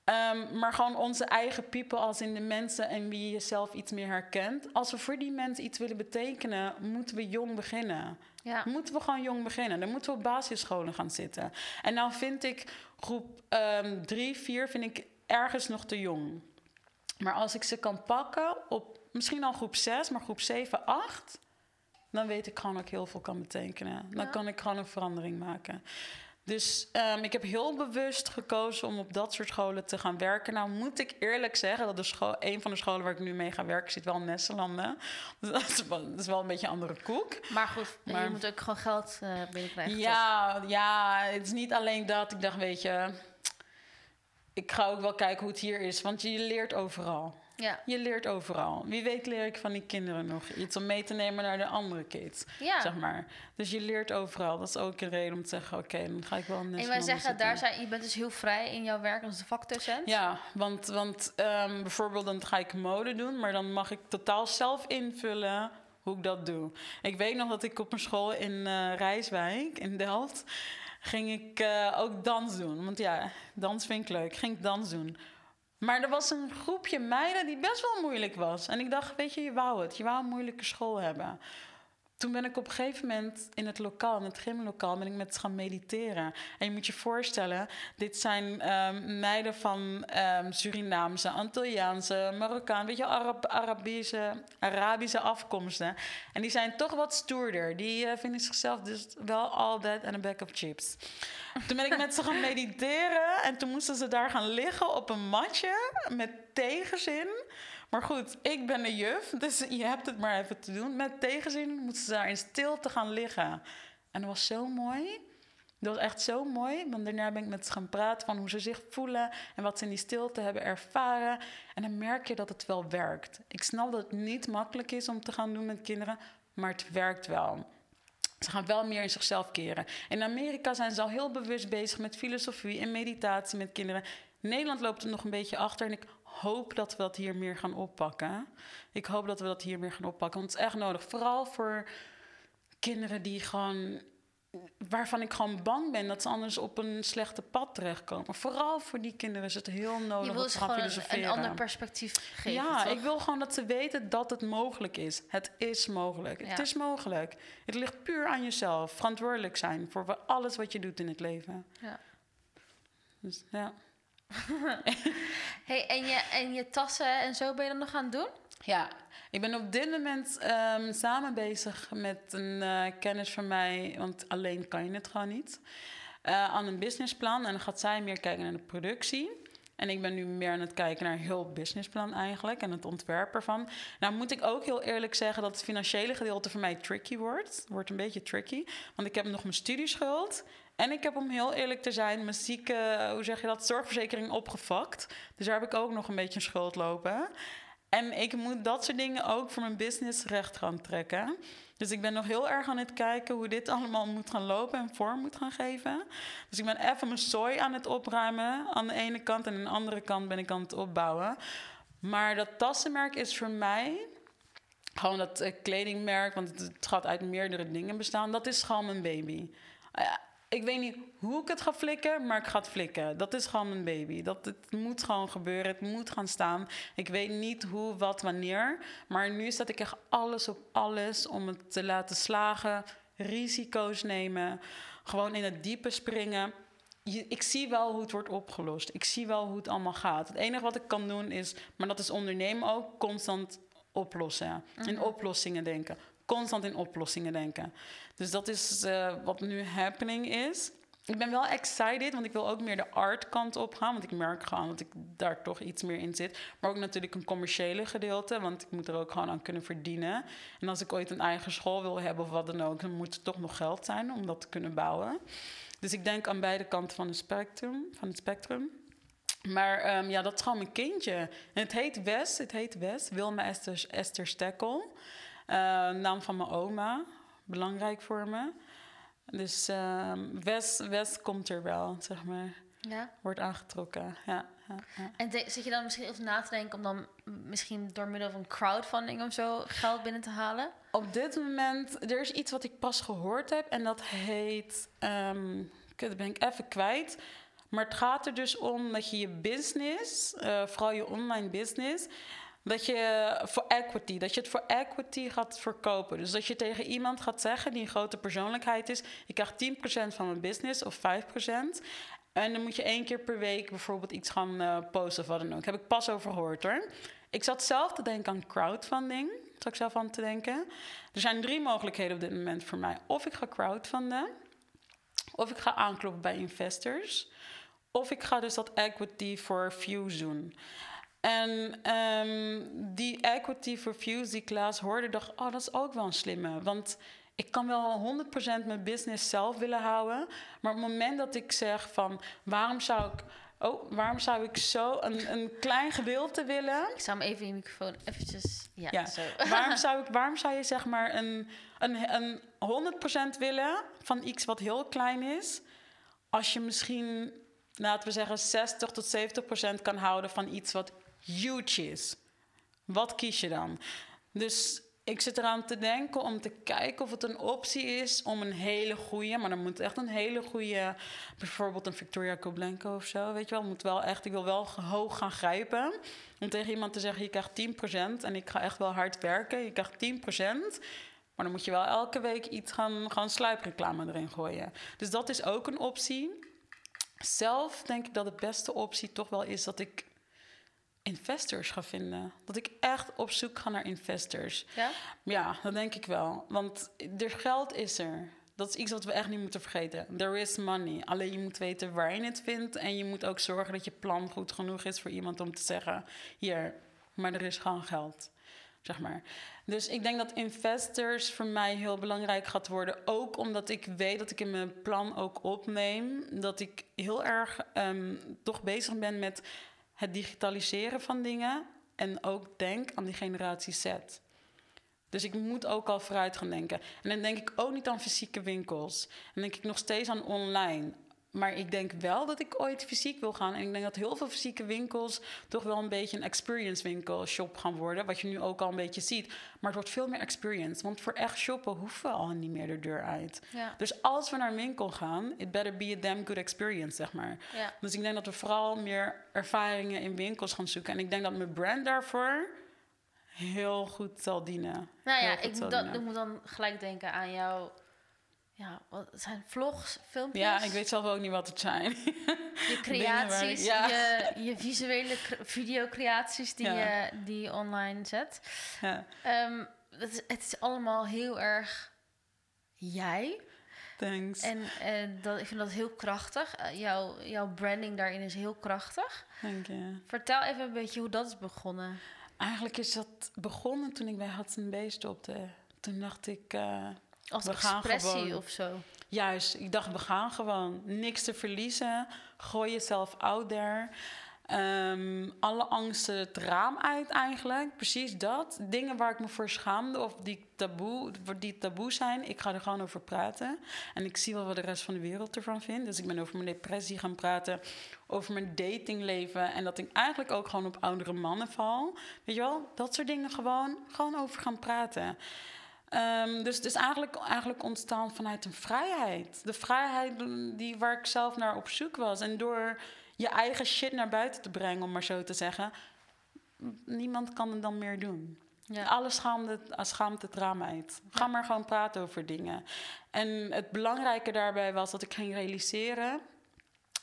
Um, maar gewoon onze eigen people als in de mensen en wie je zelf iets meer herkent. Als we voor die mensen iets willen betekenen, moeten we jong beginnen. Ja. Moeten we gewoon jong beginnen. Dan moeten we op basisscholen gaan zitten. En nou vind ik groep um, drie, vier vind ik ergens nog te jong. Maar als ik ze kan pakken op misschien al groep 6, maar groep 7, 8, dan weet ik gewoon dat ik heel veel kan betekenen. Dan kan ik gewoon een verandering maken. Dus um, ik heb heel bewust gekozen om op dat soort scholen te gaan werken. Nou moet ik eerlijk zeggen dat de school, een van de scholen waar ik nu mee ga werken zit wel in Nesselanden. Dus dat is, wel, dat is wel een beetje een andere koek. Maar goed, maar, je moet ook gewoon geld uh, binnenkrijgen. Ja, ja, het is niet alleen dat. Ik dacht, weet je, ik ga ook wel kijken hoe het hier is. Want je leert overal. Ja. Je leert overal. Wie weet leer ik van die kinderen nog iets om mee te nemen naar de andere kids. Ja. Zeg maar. Dus je leert overal. Dat is ook een reden om te zeggen: oké, dan ga ik wel een En wij zeggen, daar zijn, je bent dus heel vrij in jouw werk als vakdocent. Ja, want, want ehm, bijvoorbeeld dan ga ik mode doen, maar dan mag ik totaal zelf invullen hoe ik dat doe. Ik weet nog dat ik op een school in eh, Rijswijk, in Delft, ging ik eh, ook dans doen. Want ja, dans vind ik leuk. Ging ik dans doen. Maar er was een groepje meiden die best wel moeilijk was. En ik dacht, weet je, je wou het. Je wou een moeilijke school hebben. Toen ben ik op een gegeven moment in het lokaal, in het gymlokaal, ben ik met ze gaan mediteren. En je moet je voorstellen, dit zijn ehm, meiden van ehm, Surinaamse, Antilliaanse, Marokkaan, weet je, Arab, Arabische, Arabische afkomsten. En die zijn toch wat stoerder. Die eh, vinden zichzelf dus wel all that and a bag of chips. Toen ben ik met ze gaan mediteren en toen moesten ze daar gaan liggen op een matje met tegenzin. Maar goed, ik ben een juf, dus je hebt het maar even te doen. Met tegenzin moesten ze daar in stilte gaan liggen. En dat was zo mooi. Dat was echt zo mooi, want daarna ben ik met ze gaan praten van hoe ze zich voelen en wat ze in die stilte hebben ervaren. En dan merk je dat het wel werkt. Ik snap dat het niet makkelijk is om te gaan doen met kinderen, maar het werkt wel. Ze gaan wel meer in zichzelf keren. In Amerika zijn ze al heel bewust bezig met filosofie en meditatie met kinderen. Nederland loopt er nog een beetje achter en ik hoop dat we dat hier meer gaan oppakken. Ik hoop dat we dat hier meer gaan oppakken, want het is echt nodig. Vooral voor kinderen die gewoon waarvan ik gewoon bang ben dat ze anders op een slechte pad terechtkomen. Vooral voor die kinderen is het heel nodig Je wil ze gewoon een, ander perspectief geven, Ja, toch? ik wil gewoon dat ze weten dat het mogelijk is. Het is mogelijk. Het is mogelijk. Het ligt puur aan jezelf. Verantwoordelijk zijn voor alles wat je doet in het leven. Ja. Dus ja. Hey, en, je, en je tassen en zo ben je dan nog aan het doen? Ja, ik ben op dit moment ehm, samen bezig met een eh, kennis van mij, want alleen kan je het gewoon niet, eh, aan een businessplan. En dan gaat zij meer kijken naar de productie. En ik ben nu meer aan het kijken naar heel businessplan eigenlijk en het ontwerp ervan. Nou moet ik ook heel eerlijk zeggen dat het financiële gedeelte voor mij tricky wordt. Wordt een beetje tricky, want ik heb nog mijn studieschuld. En ik heb om heel eerlijk te zijn mijn zieke, hoe zeg je dat, zorgverzekering opgefakt. Dus daar heb ik ook nog een beetje een schuld lopen. En ik moet dat soort dingen ook voor mijn business recht gaan trekken. Dus ik ben nog heel erg aan het kijken hoe dit allemaal moet gaan lopen en vorm moet gaan geven. Dus ik ben even mijn zooi aan het opruimen aan de ene kant en aan de andere kant ben ik aan het opbouwen. Maar dat tassenmerk is voor mij gewoon dat eh, kledingmerk, want het, gaat uit meerdere dingen bestaan. Dat is gewoon mijn baby. Ah ik weet niet hoe ik het ga flikken, maar ik ga het flikken. Dat is gewoon mijn baby. Dat, het moet gewoon gebeuren. Het moet gaan staan. Ik weet niet hoe, wat, wanneer. Maar nu zet ik echt alles op alles om het te laten slagen. Risico's nemen. Gewoon in het diepe springen. Je- ik zie wel hoe het wordt opgelost. Ik zie wel hoe het allemaal gaat. Het enige wat ik kan doen is, maar dat is ondernemen ook, constant oplossen. In oplossingen denken. Constant in oplossingen denken. Dus dat is eh, wat nu happening is. Ik ben wel excited, want ik wil ook meer de art kant op gaan. Want ik merk gewoon dat ik daar toch iets meer in zit. Maar ook natuurlijk een commerciële gedeelte, want ik moet er ook gewoon aan kunnen verdienen. En als ik ooit een eigen school wil hebben of wat dan ook, dan moet er toch nog geld zijn om dat te kunnen bouwen. Dus ik denk aan beide kanten van het spectrum. Van het spectrum. Maar ehm, ja, dat is gewoon mijn kindje. Het heet Wes, het heet Wes, Wilma Esther, Esther. Eh, naam van mijn oma, belangrijk voor me. Dus ehm, Wes, Wes komt er wel, zeg maar. Ja. Wordt aangetrokken, ja. ja, ja. En de- zit je dan misschien even na te denken om dan misschien door middel van crowdfunding of zo geld binnen te halen? Op dit moment, er is iets wat ik pas gehoord heb en dat heet, ehm, kut, dat ben ik even kwijt. Maar het gaat er dus om dat je je business, eh, vooral je online business, dat je voor equity, dat je het voor equity gaat verkopen. Dus dat je tegen iemand gaat zeggen die een grote persoonlijkheid is, ik krijg 10% van mijn business of 5%. En dan moet je één keer per week bijvoorbeeld iets gaan eh, posten of wat dan ook. Heb ik pas over gehoord hoor. Ik zat zelf te denken aan crowdfunding. Zat ik zelf aan te denken. Er zijn drie mogelijkheden op dit moment voor mij. Of ik ga crowdfunden. Of ik ga aankloppen bij investors. Of ik ga dus dat equity for views doen. En ehm, die equity for views die Klaas hoorde, dacht oh, dat is ook wel een slimme. Want ik kan wel 100% mijn business zelf willen houden. Maar op het moment dat ik zeg van... waarom zou ik Oh, waarom zou ik zo een, een klein gedeelte willen? Ik zou hem even in je microfoon eventjes... Ja, Ja. zo. Waarom zou, ik, waarom zou je zeg maar een, een, een 100% willen van iets wat heel klein is, als je misschien, laten we zeggen, 60 tot 70% kan houden van iets wat huge is? Wat kies je dan? Dus ik zit eraan te denken om te kijken of het een optie is om een hele goede, maar dan moet echt een hele goede, bijvoorbeeld een Victoria Koblenko of zo, weet je wel, moet wel echt, ik wil wel hoog gaan grijpen. Om tegen iemand te zeggen, je krijgt 10% en ik ga echt wel hard werken, je krijgt 10%. Maar dan moet je wel elke week iets gaan, gaan sluipreclame erin gooien. Dus dat is ook een optie. Zelf denk ik dat de beste optie toch wel is dat ik investors ga vinden. Dat ik echt op zoek ga naar investors. Ja? Ja, dat denk ik wel. Want er geld is er. Dat is iets wat we echt niet moeten vergeten. There is money. Alleen je moet weten waar je het vindt. En je moet ook zorgen dat je plan goed genoeg is voor iemand om te zeggen: hier, maar er is gewoon geld. Zeg maar. Dus ik denk dat investors voor mij heel belangrijk gaat worden. Ook omdat ik weet dat ik in mijn plan ook opneem. Dat ik heel erg ehm, toch bezig ben met het digitaliseren van dingen. En ook denk aan die generatie Z. Dus ik moet ook al vooruit gaan denken. En dan denk ik ook niet aan fysieke winkels. Dan denk ik nog steeds aan online. Maar ik denk wel dat ik ooit fysiek wil gaan. En ik denk dat heel veel fysieke winkels toch wel een beetje een experience winkel shop gaan worden. Wat je nu ook al een beetje ziet. Maar het wordt veel meer experience. Want voor echt shoppen hoeven we al niet meer de deur uit. Ja. Dus als we naar een winkel gaan, it better be a damn good experience, zeg maar. Ja. Dus ik denk dat we vooral meer ervaringen in winkels gaan zoeken. En ik denk dat mijn brand daarvoor heel goed zal dienen. Nou ja, ik moet, dan, ik moet dan gelijk denken aan jouw... Ja, wat het zijn vlogs, filmpjes? Ja, ik weet zelf ook niet wat het zijn. Je ik- creaties, ja. je, je visuele cre- videocreaties die, Ja. je, die je online zet. ja, Ehm, het, is, het is allemaal heel erg jij. thanks. En eh, dat, ik vind dat heel krachtig. Eh, jouw, jouw branding daarin is heel krachtig. Dank je. Vertel even een beetje hoe dat is begonnen. Eigenlijk is dat begonnen toen ik bij Hudson B stopte. Toen dacht ik, eh, Als We gaan expressie gewoon. of zo. juist, ik dacht we gaan gewoon. Niks te verliezen. Gooi jezelf out there. Ehm, alle angsten het raam uit eigenlijk. Precies dat. Dingen waar ik me voor schaamde of die taboe, die taboe zijn. Ik ga er gewoon over praten. En ik zie wel wat de rest van de wereld ervan vindt. Dus ik ben over mijn depressie gaan praten. Over mijn datingleven. En dat ik eigenlijk ook gewoon op oudere mannen val. Weet je wel? Dat soort dingen gewoon, gewoon over gaan praten. Ehm, dus het is eigenlijk, eigenlijk ontstaan vanuit een vrijheid. De vrijheid die, waar ik zelf naar op zoek was. En door je eigen shit naar buiten te brengen, om maar zo te zeggen. Niemand kan het dan meer doen. Ja. Alles schaamde, schaamt het raam uit. Ga maar gewoon praten over dingen. En het belangrijke daarbij was dat ik ging realiseren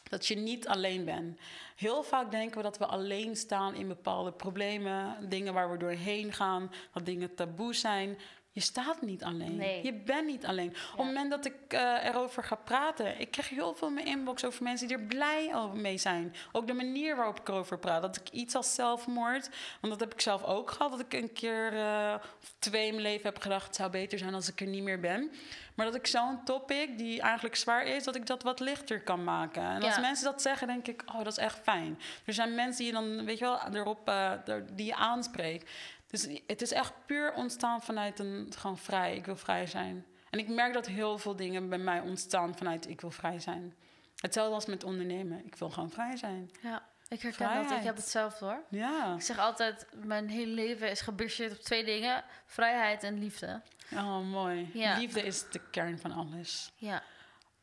dat je niet alleen bent. Heel vaak denken we dat we alleen staan in bepaalde problemen, dingen waar we doorheen gaan, dat dingen taboe zijn. Je staat niet alleen. Nee. Je bent niet alleen. Op het moment dat ik eh, erover ga praten, ik krijg heel veel in mijn inbox over mensen die er blij over mee zijn. Ook de manier waarop ik erover praat. Dat ik iets als zelfmoord, want dat heb ik zelf ook gehad, dat ik een keer uh, of twee in mijn leven heb gedacht, het zou beter zijn als ik er niet meer ben. Maar dat ik zo'n topic, die eigenlijk zwaar is, dat ik dat wat lichter kan maken. En als Ja. mensen dat zeggen, denk ik, oh, dat is echt fijn. Er zijn mensen die je dan, weet je wel, erop, uh, die je aanspreekt. Dus het is echt puur ontstaan vanuit een gewoon vrij. Ik wil vrij zijn. En ik merk dat heel veel dingen bij mij ontstaan vanuit ik wil vrij zijn. Hetzelfde als met ondernemen. Ik wil gewoon vrij zijn. Ja, ik herken dat. Vrijheid. Ik heb hetzelfde hoor. Ja. Ik zeg altijd, mijn hele leven is gebaseerd op twee dingen. Vrijheid en liefde. Oh, mooi. Ja. Liefde is de kern van alles. Ja,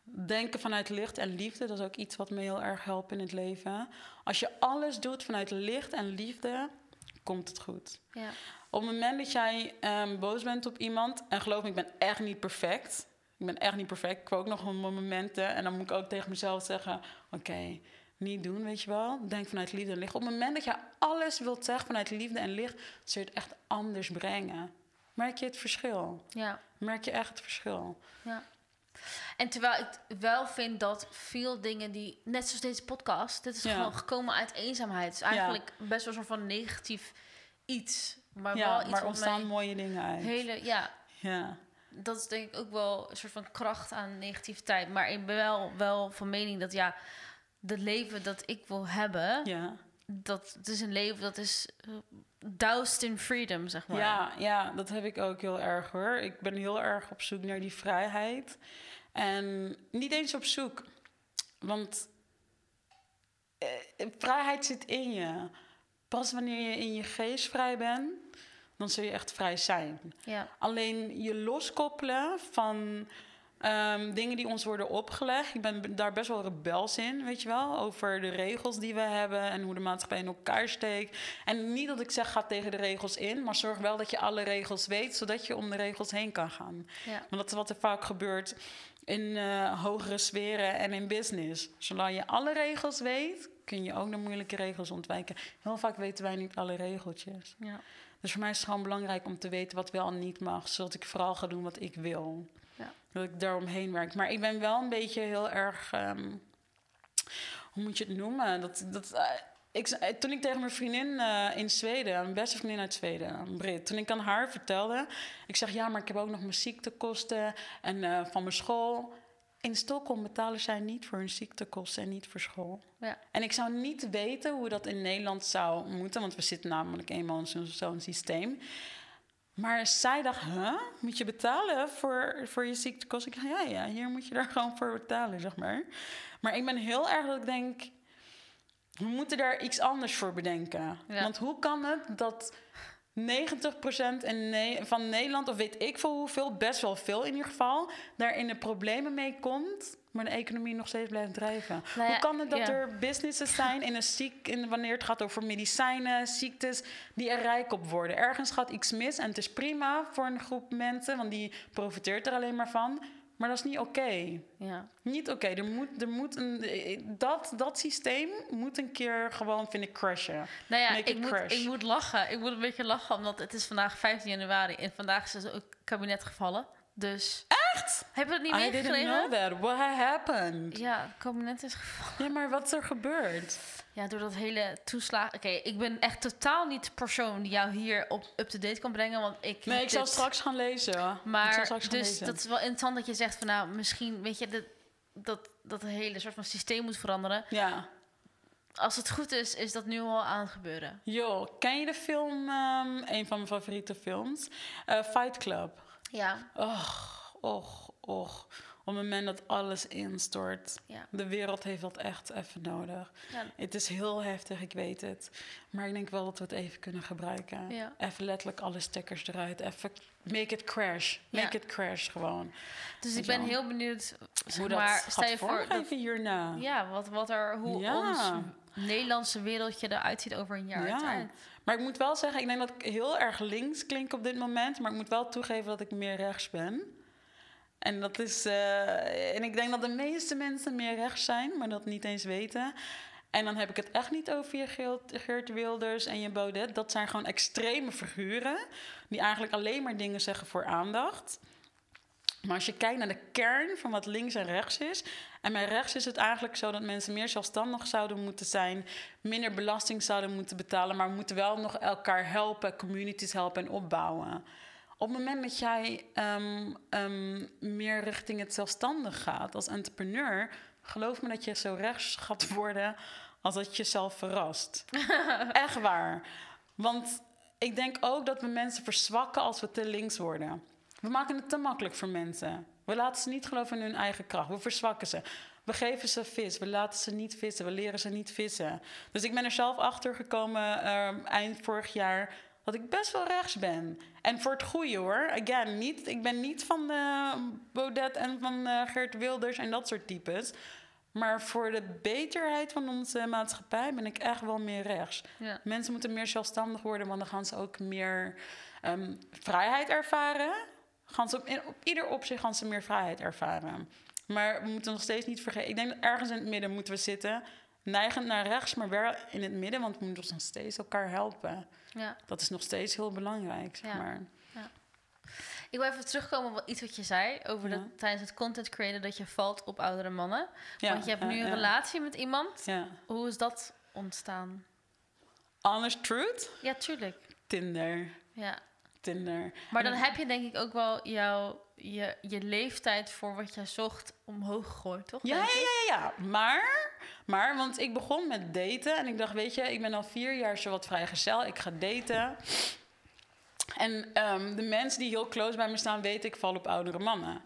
Denken vanuit licht en liefde, dat is ook iets wat me heel erg helpt in het leven. Als je alles doet vanuit licht en liefde, komt het goed. ja. Op het moment dat jij ehm, boos bent op iemand, en geloof me, ik ben echt niet perfect. Ik ben echt niet perfect. Ik heb ook nog wel momenten. En dan moet ik ook tegen mezelf zeggen: Oké, niet doen, weet je wel. Denk vanuit liefde en licht. Op het moment dat je alles wilt zeggen vanuit liefde en licht, zul je het echt anders brengen. Merk je het verschil? ja. Merk je echt het verschil? Ja. En terwijl ik wel vind dat veel dingen die, net zoals deze podcast, dit is Ja. gewoon gekomen uit eenzaamheid. Het is eigenlijk best wel een soort van negatief iets. Maar wel iets maar ontstaan mooie dingen uit. hele, ja, Ja. dat is denk ik ook wel een soort van kracht aan negativiteit. Maar ik ben wel, wel van mening dat ja, het leven dat ik wil hebben, Ja. dat het is een leven dat is uh, doused in freedom, zeg maar. Ja, ja, dat heb ik ook heel erg hoor. Ik ben heel erg op zoek naar die vrijheid. En niet eens op zoek. Want eh, vrijheid zit in je. Pas wanneer je in je geest vrij bent, dan zul je echt vrij zijn. Ja. Alleen je loskoppelen van ehm, dingen die ons worden opgelegd. Ik ben daar best wel rebels in, weet je wel. Over de regels die we hebben en hoe de maatschappij in elkaar steekt. En niet dat ik zeg, ga tegen de regels in. Maar zorg wel dat je alle regels weet, zodat je om de regels heen kan gaan. Ja. Want dat is wat er vaak gebeurt in eh, hogere sferen en in business. Zolang je alle regels weet, kun je ook de moeilijke regels ontwijken. Heel vaak weten wij niet alle regeltjes. Ja. Dus voor mij is het gewoon belangrijk om te weten wat wel en niet mag. Zodat ik vooral ga doen wat ik wil. Dat ik daaromheen werk. Maar ik ben wel een beetje heel erg... ehm, hoe moet je het noemen? Dat, dat, eh, ik, eh, toen ik tegen mijn vriendin eh, in Zweden... Mijn beste vriendin uit Zweden, een Brit... Toen ik aan haar vertelde... Ik zeg, ja, maar ik heb ook nog mijn ziektekosten... en van mijn school... In Stockholm betalen zij niet voor hun ziektekosten en niet voor school. Ja. En ik zou niet weten hoe dat in Nederland zou moeten, want we zitten namelijk eenmaal in zo'n systeem. Maar zij dacht, huh? Moet je betalen voor, voor je ziektekosten? Ik dacht, ja, ja, hier moet je daar gewoon voor betalen, zeg maar. Maar ik ben heel erg dat ik denk, we moeten daar iets anders voor bedenken. Ja. Want hoe kan het dat 90% in Ne- van Nederland, of weet ik veel hoeveel, best wel veel in ieder geval, daar in de problemen mee komt, maar de economie nog steeds blijft drijven? Nou ja, hoe kan het dat ja. er businesses zijn in een ziek, in, wanneer het gaat over medicijnen, ziektes, die er rijk op worden? Ergens gaat iets mis en het is prima voor een groep mensen, want die profiteert er alleen maar van. Maar dat is niet oké. Ja. Niet oké. Er moet, er moet een, dat, dat systeem moet een keer gewoon, vind ik, crashen. Nou ja, ik moet, crash. ik moet lachen. Ik moet een beetje lachen, omdat het is vandaag 15 januari en vandaag is dus ook het kabinet gevallen. Dus... Echt? Heb je het niet I didn't meegekregen? know that. What happened? Ja, het kabinet is gevallen. Ja, maar wat is er gebeurd? Ja, door dat hele toeslagen... Oké, ik ben echt totaal niet de persoon die jou hier op up-to-date kan brengen, want ik... Nee, ik zal dit- straks gaan lezen. ik Maar gaan dus lezen. dat is wel interessant dat je zegt van nou, misschien weet je dat dat dat hele soort van systeem moet veranderen. Ja. Als het goed is, is dat nu al aan het gebeuren. Joh, ken je de film, ehm, een van mijn favoriete films? Eh, Fight Club. Ja, Och, och, och. Op het moment dat alles instort. ja, De wereld heeft dat echt even nodig. ja. Het is heel heftig, ik weet het. Maar ik denk wel dat we het even kunnen gebruiken. Ja. Even letterlijk alle stekkers eruit. Even make it crash. Make it crash gewoon. Dus Weet ik je ben wel. heel benieuwd. Zeg Hoe maar, dat je gaat voor dat, vormgeven hierna. ja, wat, wat er, hoe ons Nederlandse wereldje eruit ziet over een jaar Ja. tijd. Maar ik moet wel zeggen, ik denk dat ik heel erg links klink op dit moment. Maar ik moet wel toegeven dat ik meer rechts ben. En dat is. eh, en ik denk dat de meeste mensen meer rechts zijn, maar dat niet eens weten. En dan heb ik het echt niet over je Geert, Geert Wilders en je Baudet. Dat zijn gewoon extreme figuren. Die eigenlijk alleen maar dingen zeggen voor aandacht. Maar als je kijkt naar de kern van wat links en rechts is. En bij rechts is het eigenlijk zo dat mensen meer zelfstandig zouden moeten zijn. Minder belasting zouden moeten betalen. Maar we moeten wel nog elkaar helpen, communities helpen en opbouwen. Op het moment dat jij ehm, ehm, meer richting het zelfstandig gaat als entrepreneur. Geloof me dat je zo rechts gaat worden als dat je jezelf verrast. Echt waar. Want ik denk ook dat we mensen verzwakken als we te links worden. We maken het te makkelijk voor mensen. We laten ze niet geloven in hun eigen kracht. We verzwakken ze. We geven ze vis. We laten ze niet vissen. We leren ze niet vissen. Dus ik ben er zelf achter gekomen ehm, eind vorig jaar dat ik best wel rechts ben. En voor het goede hoor. Again, niet, ik ben niet van eh, Baudet en van eh, Geert Wilders en dat soort types. Maar voor de beterheid van onze maatschappij ben ik echt wel meer rechts. Ja. Mensen moeten meer zelfstandig worden, want dan gaan ze ook meer ehm, vrijheid ervaren. Gaan ze op, ieder opzicht gaan ze meer vrijheid ervaren. Maar we moeten nog steeds niet vergeten. Ik denk dat ergens in het midden moeten we zitten. Neigend naar rechts, maar wel in het midden, want we moeten nog steeds elkaar helpen. ja. Dat is nog steeds heel belangrijk, zeg Ja. maar. Ik wil even terugkomen op iets wat je zei over Ja. dat tijdens het content creëren dat je valt op oudere mannen. Ja, Want je hebt ja, nu een ja. relatie met iemand. Ja. Hoe is dat ontstaan? Honest truth? Ja, tuurlijk. Tinder. Ja. Tinder. Maar dan heb je denk ik ook wel jouw je, je leeftijd voor wat jij zocht omhoog gegooid, toch? Ja, ja, ja, ja, ja. Maar, maar, want ik begon met daten en ik dacht, weet je, ik ben al vier jaar zo wat vrijgezel. Ik ga daten. En ehm, de mensen die heel close bij me staan, weten ik val op oudere mannen.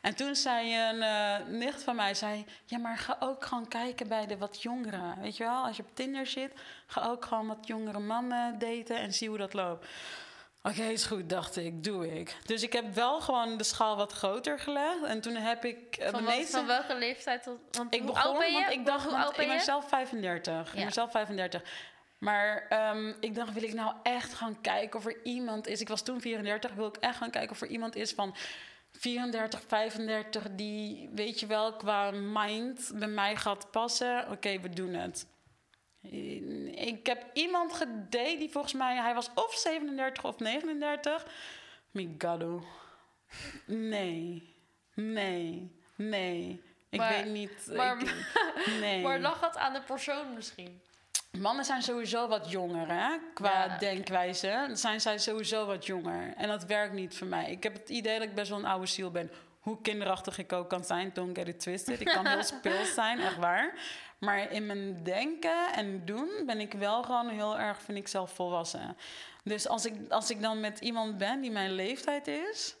En toen zei een eh, nicht van mij, zei, ja, maar ga ook gewoon kijken bij de wat jongeren. Weet je wel, als je op Tinder zit, ga ook gewoon wat jongere mannen daten en zie hoe dat loopt. Oké, is goed, dacht ik, doe ik. Dus ik heb wel gewoon de schaal wat groter gelegd. En toen heb ik eh, Van, wat- meeste... van welke leeftijd tot... Want Ik begon, oud ben je? want ik dacht, want ben ik ben zelf 35. Ik Ja. ben zelf 35. Maar ehm, ik dacht, wil ik nou echt gaan kijken of er iemand is... Ik was toen 34, wil ik echt gaan kijken of er iemand is van 34, 35... die, weet je wel, qua mind bij mij gaat passen. Oké, we doen het. Ik heb iemand gedate die volgens mij... Hij was of 37 of 39. Migado. Nee. Nee. Nee. Ik Maar- weet niet. maar- ik- nee. Maar lag het aan de persoon misschien? Mannen zijn sowieso wat jonger, hè? Qua Ja, denkwijze. Zijn zij sowieso wat jonger. En dat werkt niet voor mij. Ik heb het idee dat ik best wel een oude ziel ben. Hoe kinderachtig ik ook kan zijn, don't get it twisted. Ik kan heel speels zijn, echt waar. Maar in mijn denken en doen ben ik wel gewoon heel erg, vind ik zelf, volwassen. Dus als ik, als ik dan met iemand ben die mijn leeftijd is...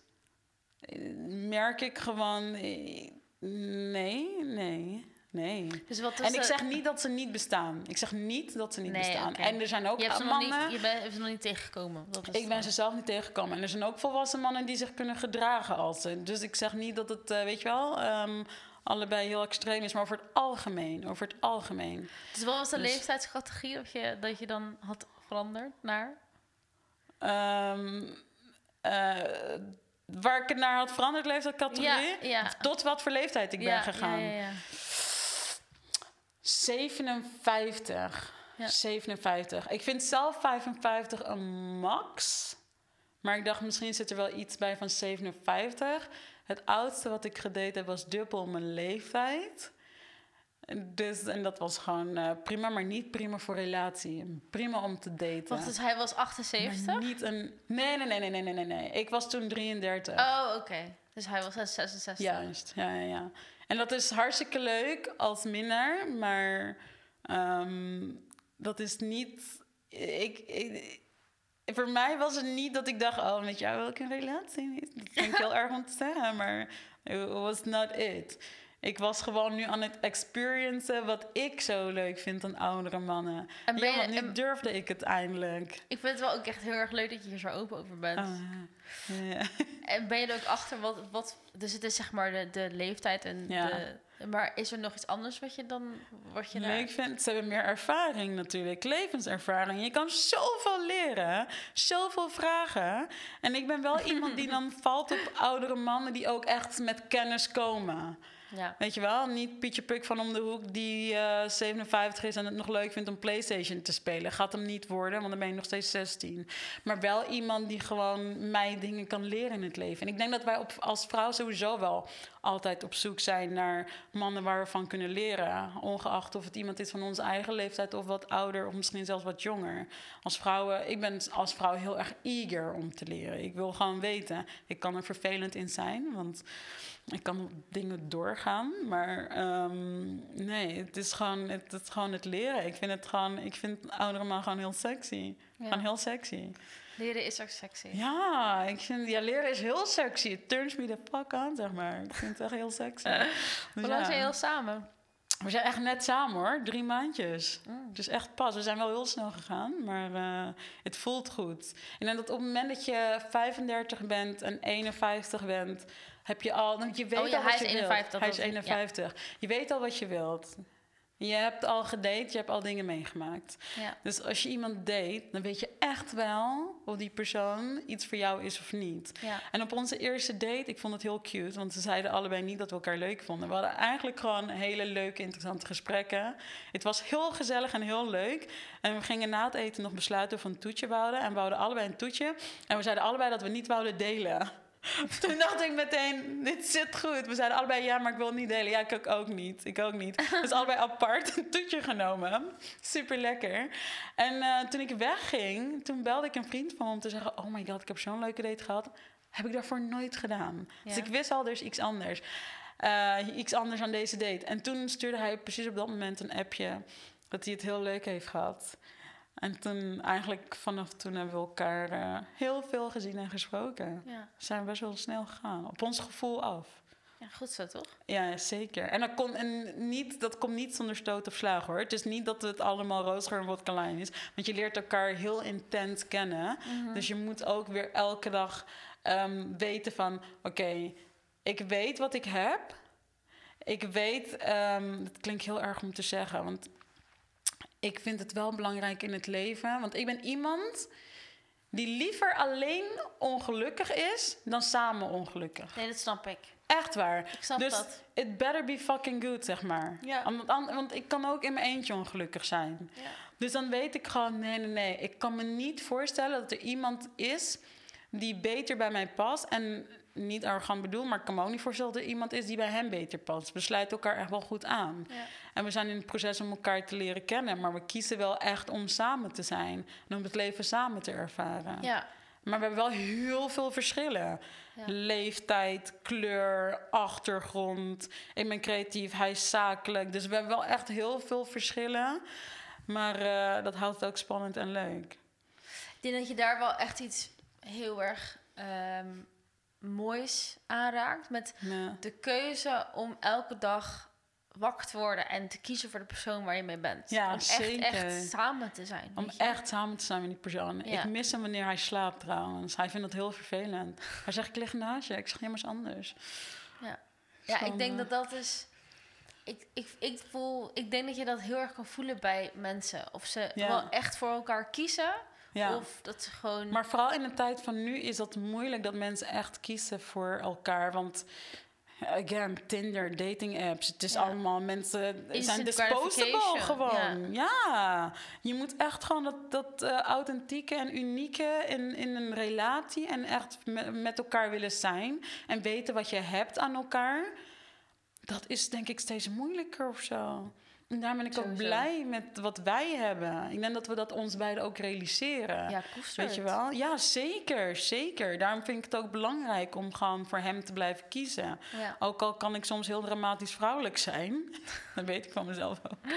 merk ik gewoon... Nee, nee, nee. Dus wat En ik de- zeg niet dat ze niet bestaan. Ik zeg niet dat ze niet Nee, bestaan. En er zijn ook Je hebt ze, nog mannen... niet, je bent ze nog niet tegengekomen. Dat is Ik ben ze zelf niet tegengekomen. En er zijn ook volwassen mannen die zich kunnen gedragen als ze. Dus ik zeg niet dat het, eh, weet je wel, ehm, allebei heel extreem is. Maar over het algemeen. Over het algemeen. Dus wat was de Dus- leeftijdscategorie dat je, dat je dan had veranderd naar? Ehm, eh, waar ik het naar had veranderd, leeftijdscategorie. Ja, ja. Tot wat voor leeftijd ik ja, ben gegaan. Ja, ja, ja. 57. Ja. 57. Ik vind zelf 55 een max. Maar ik dacht, misschien zit er wel iets bij van 57. Het oudste wat ik gedate heb was dubbel mijn leeftijd. Dus, en dat was gewoon eh, prima, maar niet prima voor relatie. Prima om te daten. Wacht, dus hij was 78? Maar niet een... Nee, nee, nee, nee, nee, nee, nee. Ik was toen 33. Oh, oké. Dus hij was 66. Juist, ja, ja, ja. En dat is hartstikke leuk als minnaar, maar ehm, dat is niet. Ik, ik- voor mij was het niet dat ik dacht, oh, met jou wil ik een relatie. Dat vind ik heel erg om te zeggen, maar it was not it. Ik was gewoon nu aan het experiencen wat ik zo leuk vind aan oudere mannen. En ben ja, je- nu en- durfde ik het eindelijk. Ik vind het wel ook echt heel erg leuk dat je hier zo open over bent. Ah, ja. En ben je er ook achter wat, wat... Dus het is zeg maar de, de leeftijd en Ja. de... Maar is er nog iets anders wat je dan... Wat je leuk vind. Ze hebben meer ervaring natuurlijk, levenservaring. Je kan zoveel leren, zoveel vragen. En ik ben wel iemand die dan valt op oudere mannen die ook echt met kennis komen. Ja. Weet je wel, niet Pietje Puk van om de hoek die eh 57 is en het nog leuk vindt om PlayStation te spelen. Gaat hem niet worden, want dan ben je nog steeds 16. Maar wel iemand die gewoon mij dingen kan leren in het leven. En ik denk dat wij als vrouw sowieso wel altijd op zoek zijn naar mannen waar we van kunnen leren. Ongeacht of het iemand is van onze eigen leeftijd of wat ouder of misschien zelfs wat jonger. Als vrouwen, ik ben als vrouw heel erg eager om te leren. Ik wil gewoon weten. Ik kan er vervelend in zijn, want ik kan op dingen doorgaan. Maar ehm, nee, het is, gewoon, het, het is gewoon het leren. Ik vind het gewoon, ik vind oudere man gewoon heel sexy. Ja. Gewoon heel sexy. Leren is ook sexy. Ja, ik vind, ja, leren is heel sexy. It turns me the fuck on, zeg maar. Ik vind het echt heel sexy. Dus Hoe lang ja. zijn jullie samen? We zijn echt net samen hoor, drie maandjes. Mm. Dus echt pas. We zijn wel heel snel gegaan, maar eh, het voelt goed. En dat op het moment dat je 35 bent en 51 bent, heb je al. want Je weet Oh ja, al hij wat is je 51, wilt. Hij is dat was- ja. 51. Je weet al wat je wilt. Je hebt al gedate, je hebt al dingen meegemaakt. Ja. Dus als je iemand date, dan weet je echt wel of die persoon iets voor jou is of niet. Ja. En op onze eerste date, ik vond het heel cute, want ze zeiden allebei niet dat we elkaar leuk vonden. We hadden eigenlijk gewoon hele leuke, interessante gesprekken. Het was heel gezellig en heel leuk. En we gingen na het eten nog besluiten of we een toetje wouden. En we wouden allebei een toetje. En we zeiden allebei dat we niet wouden delen. Toen dacht ik meteen, dit zit goed. We zeiden allebei, ja, maar ik wil het niet delen. Ja, ik ook, niet. Ik ook niet. Dus allebei apart een toetje genomen. Super lekker. En eh, toen ik wegging, toen belde ik een vriend van me om te zeggen... oh my god, ik heb zo'n leuke date gehad. Heb ik daarvoor nooit gedaan. Dus ik wist al, is iets anders. Eh, iets anders aan deze date. En toen stuurde hij precies op dat moment een appje dat hij het heel leuk heeft gehad. En toen, eigenlijk vanaf toen hebben we elkaar eh, heel veel gezien en gesproken. Ja. We zijn best wel snel gegaan. Op ons gevoel af. ja, goed zo toch? Ja, zeker. En, dat, kon, en niet, dat komt niet zonder stoot of slag hoor. Het is niet dat het allemaal roosgeur en lime is. Want je leert elkaar heel intens kennen. Dus je moet ook weer elke dag ehm, weten van... Oké, ik weet wat ik heb. Ik weet... ehm het klinkt heel erg om te zeggen, want... Ik vind het wel belangrijk in het leven. Want ik ben iemand die liever alleen ongelukkig is... dan samen ongelukkig. Nee, dat snap ik. Echt waar. Ik snap dus dat. it better be fucking good, zeg maar. Ja. Want, an- want ik kan ook in mijn eentje ongelukkig zijn. Ja. Dus dan weet ik gewoon, nee, nee, nee. Ik kan me niet voorstellen dat er iemand is die beter bij mij past. En niet arrogant bedoel, maar ik kan me ook niet voorstellen dat er iemand is die bij hem beter past. We sluiten elkaar echt wel goed aan. Ja. En we zijn in het proces om elkaar te leren kennen. Maar we kiezen wel echt om samen te zijn. En om het leven samen te ervaren. Ja. Maar we hebben wel heel veel verschillen. Ja. Leeftijd, kleur, achtergrond. Ik ben creatief, hij is zakelijk. Dus we hebben wel echt heel veel verschillen. Maar eh, dat houdt het ook spannend en leuk. Ik denk dat je daar wel echt iets heel erg ehm, moois aanraakt. Met Ja. de keuze om elke dag wakker te worden en te kiezen voor de persoon waar je mee bent. Ja, om echt, zeker. echt samen te zijn. Om echt samen te zijn met die persoon. Ja. Ik mis hem wanneer hij slaapt trouwens. Hij vindt dat heel vervelend. Hij zegt, ik lig naast je. Ik zeg, is anders. Ja, ja ik denk dat dat is. Ik, ik, ik, voel, ik denk dat je dat heel erg kan voelen bij mensen. Of ze Ja. wel echt voor elkaar kiezen. Ja. Of dat ze gewoon. Maar vooral in de tijd van nu is dat moeilijk dat mensen echt kiezen voor elkaar. Want again, Tinder, dating apps, het is Ja. allemaal mensen zijn Instant disposable gratification, gewoon. Ja. je moet echt gewoon dat, dat eh, authentieke en unieke in, in een relatie en echt me- met elkaar willen zijn en weten wat je hebt aan elkaar. Dat is denk ik steeds moeilijker of zo. En daar ben ik ook blij met wat wij hebben. Ik denk dat we dat ons beiden ook realiseren. ja, koester Weet je wel? Ja, zeker, zeker. Daarom vind ik het ook belangrijk om gewoon voor hem te blijven kiezen. Ja. Ook al kan ik soms heel dramatisch vrouwelijk zijn. dat weet ik van mezelf ook.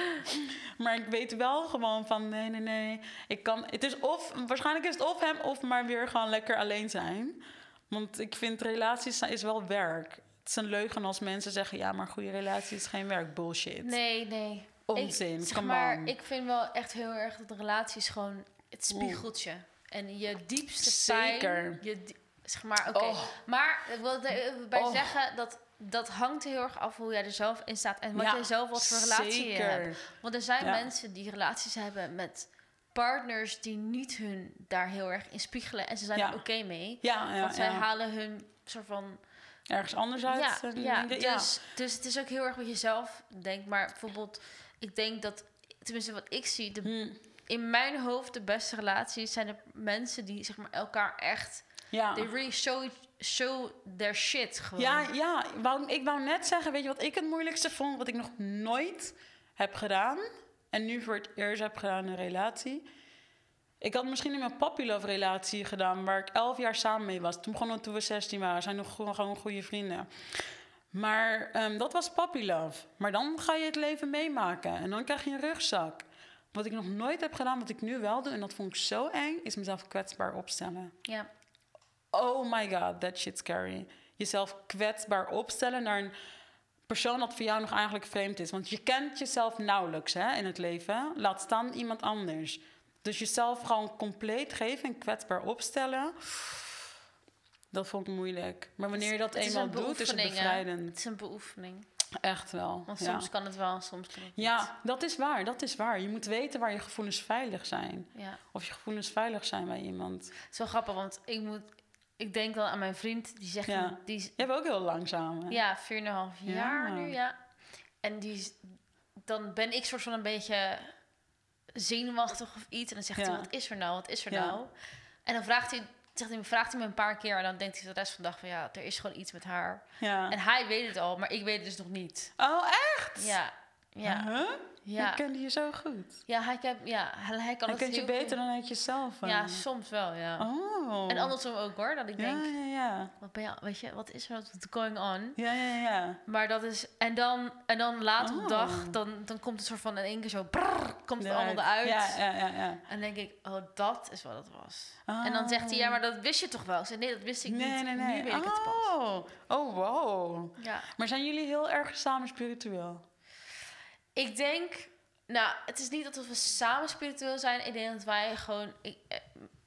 maar ik weet wel gewoon van nee, nee, nee. Ik kan, het is of, waarschijnlijk is het of hem of maar weer gewoon lekker alleen zijn. Want ik vind relaties is wel werk. Het is een leugen als mensen zeggen ja, maar goede relatie is geen werk. Bullshit. Nee, nee. Onzin, Ik, zeg maar, on. ik vind wel echt heel erg dat de relatie is gewoon het spiegeltje. En je diepste Zeker. pijn. Je, zeg maar, oké. Oh. Maar ik wil erbij Oh. zeggen dat dat hangt heel erg af hoe jij er zelf in staat en wat Ja, jij zelf wat voor relatie je hebt. Want er zijn Ja. mensen die relaties hebben met partners die niet hun daar heel erg in spiegelen en ze zijn Ja. er oké mee. Ja, ja, want zij halen hun soort van ergens anders uit. ja, ja, denken, dus, dus het is ook heel erg wat je zelf denkt. Maar bijvoorbeeld, ik denk dat, tenminste wat ik zie, de, Hm, in mijn hoofd de beste relaties zijn de mensen die zeg maar elkaar echt, ja. they really show, show their shit gewoon. Ja, ja wou, ik wou net zeggen, weet je wat ik het moeilijkste vond, wat ik nog nooit heb gedaan en nu voor het eerst heb gedaan in een relatie. Ik had misschien in mijn puppy love relatie gedaan, waar ik elf jaar samen mee was. Toen begonnen toen we 16 waren, we zijn nog gewoon, gewoon goede vrienden. Maar ehm, dat was puppy love. Maar dan ga je het leven meemaken en dan krijg je een rugzak. Wat ik nog nooit heb gedaan, wat ik nu wel doe, en dat vond ik zo eng, is mezelf kwetsbaar opstellen. Ja, Oh my god, that shit's scary. Jezelf kwetsbaar opstellen naar een persoon dat voor jou nog eigenlijk vreemd is. Want je kent jezelf nauwelijks hè, in het leven. Laat staan iemand anders. Dus jezelf gewoon compleet geven en kwetsbaar opstellen. Dat vond ik moeilijk. Maar wanneer je dat Het eenmaal een doet, is het bevrijdend. het is een beoefening. Echt wel. Want ja. soms kan het wel, soms kan het niet. ja, dat is waar. Dat is waar. Je moet weten waar je gevoelens veilig zijn. ja. Of je gevoelens veilig zijn bij iemand. Het is wel grappig, want ik moet, ik denk dan aan mijn vriend, die zegt, Ja. die, is- Je hebt ook heel langzaam. hè? Ja, 4,5 jaar Ja. nu, ja. En die, dan ben ik soort van een beetje zenuwachtig of iets. En dan zegt Ja. hij, wat is er nou, wat is er Ja. nou? En dan vraagt hij, zegt hij, vraagt hij me een paar keer... en dan denkt hij de rest van de dag van... ja, er is gewoon iets met haar. ja. En hij weet het al, maar ik weet het dus nog niet. Oh, echt? Ja, Ja. Huh? Ja. Ik kende je zo goed. Ja, hij, kan, ja, hij, kan Hij kent je beter goed. dan uit jezelf. eh. Ja, soms wel, ja. Oh. En andersom ook hoor, dat ik Ja, denk, ja, ja. wat ben je, weet je, wat is er wat going on? Ja, ja, ja. Maar dat is, en dan, en dan later op de Oh. dag, dan, dan komt het soort van in één keer zo, brrr, komt het allemaal eruit. Ja, ja, ja. ja. En dan denk ik, oh, dat is wat het was. En dan zegt hij, ja, maar dat wist je toch wel? Ik zeg, nee, dat wist ik Oh. Nee, niet. nee, nee. Nu weet ik het pas. Oh. oh, wow. Ja. Maar zijn jullie heel erg samen spiritueel? Ik denk, nou, het is niet dat we samen spiritueel zijn. Ik denk dat wij gewoon, ik, eh,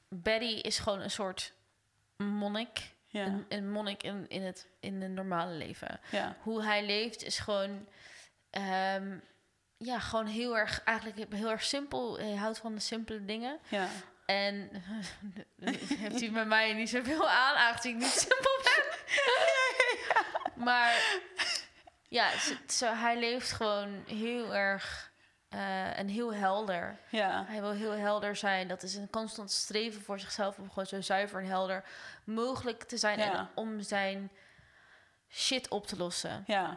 Betty is gewoon een soort monnik. Ja. Een, een monnik in, in, het, in het normale leven. Ja. Hoe hij leeft is gewoon, ehm, ja, gewoon heel erg, eigenlijk heel erg simpel. Hij houdt van de simpele dingen. Ja. En heeft hij met mij niet zoveel aan, aangezien ik niet simpel ben. Maar ja, zo, hij leeft gewoon heel erg eh, en heel helder. Ja. Hij wil heel helder zijn. Dat is een constant streven voor zichzelf om gewoon zo zuiver en helder mogelijk te zijn Ja. en om zijn shit op te lossen. Ja.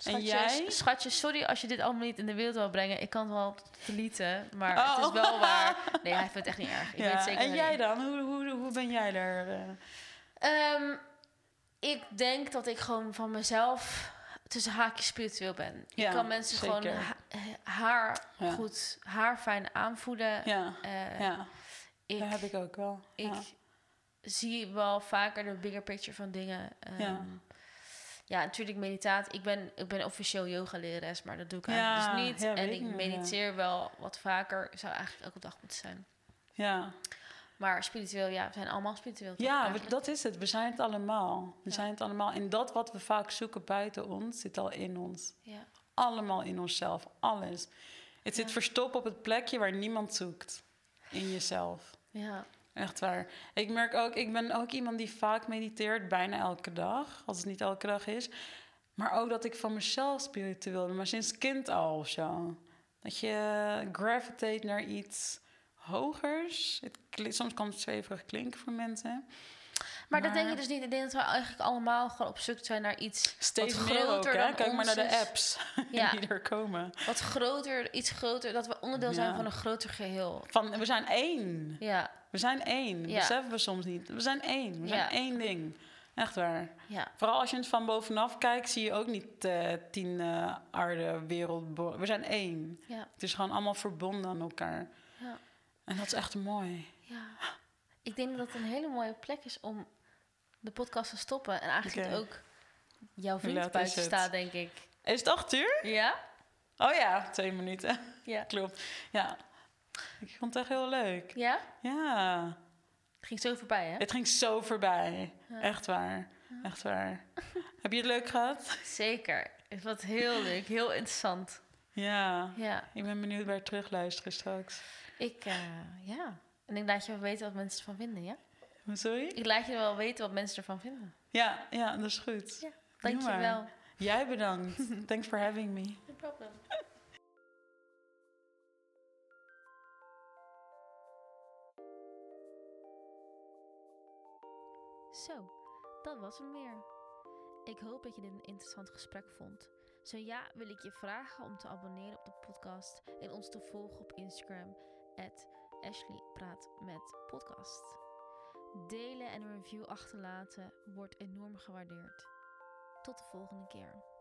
Schatjes, jij? schatjes, sorry als je dit allemaal niet in de wereld wil brengen. Ik kan het wel deleten, maar Oh. het is wel waar. Nee, hij vindt het echt niet erg. Ik ja. weet zeker en jij dan? Hoe, hoe, hoe ben jij daar? eh? Ehm, ik denk dat ik gewoon van mezelf tussen haakjes spiritueel ben. Ja, ik kan mensen zeker. gewoon ha- haar Ja. goed, haar fijn aanvoelen. Ja. Eh, ja. ik, dat heb ik ook wel. ik zie wel vaker de bigger picture van dingen. Ehm, Ja. ja. natuurlijk meditatie. Ik ben, ik ben officieel yogalerares, maar dat doe ik eigenlijk dus niet. en ik mediteer wel wat vaker. Zou eigenlijk elke dag moeten zijn. ja. Maar spiritueel, ja, we zijn allemaal spiritueel. Ja, we- dat is het. We zijn het allemaal. We Ja. zijn het allemaal. En dat wat we vaak zoeken buiten ons, zit al in ons. Ja. Allemaal in onszelf. Alles. Het zit Ja. verstopt op het plekje waar niemand zoekt. In jezelf. ja. Echt waar. Ik merk ook, ik ben ook iemand die vaak mediteert, bijna elke dag. Als het niet elke dag is. Maar ook dat ik van mezelf spiritueel ben, maar sinds kind al of zo. Dat je gravitate naar iets hogers. Het soms kan het zweverig klinken voor mensen. Maar, dat denk je dus niet. Ik denk dat we eigenlijk allemaal gewoon op zoek zijn naar iets Steeds wat ook, groter dan Kijk maar naar de apps Ja. die er komen. wat groter, iets groter, dat we onderdeel zijn van een groter geheel. Van, we zijn één. Ja, We zijn één. Ja. Beseffen we soms niet. We zijn één. We zijn één ding. Echt waar. ja, Vooral als je het van bovenaf kijkt, zie je ook niet eh, tien eh aarde, wereld. We zijn één. ja, Het is gewoon allemaal verbonden aan elkaar. ja, En dat is echt mooi. ja. Ik denk dat het een hele mooie plek is om de podcast te stoppen. En eigenlijk ook jouw vriend laat buiten het? staat, denk ik. Is het acht uur? Ja? Oh ja, twee minuten. Ja. Klopt. Ja. Ik vond het echt heel leuk. Ja? Ja. Het ging zo voorbij, hè? Het ging zo voorbij. Ja. Echt waar. Echt waar. Heb je het leuk gehad? Zeker. Ik vond het heel leuk, heel interessant. Ja. Ja, Ik ben benieuwd het terugluisteren straks. Ik, eh, ja. En ik laat je wel weten wat mensen ervan vinden, ja? Sorry? Ik laat je wel weten wat mensen ervan vinden. Ja, ja, dat is goed. Ja, Doe Dank je maar. wel. Jij bedankt. Thanks for having me. No problem. Zo, dat was hem weer. Ik hoop dat je dit een interessant gesprek vond. Zo ja, wil ik je vragen om te abonneren op de podcast en ons te volgen op Instagram Ashley Praat met Podcast. Delen en een review achterlaten wordt enorm gewaardeerd. Tot de volgende keer.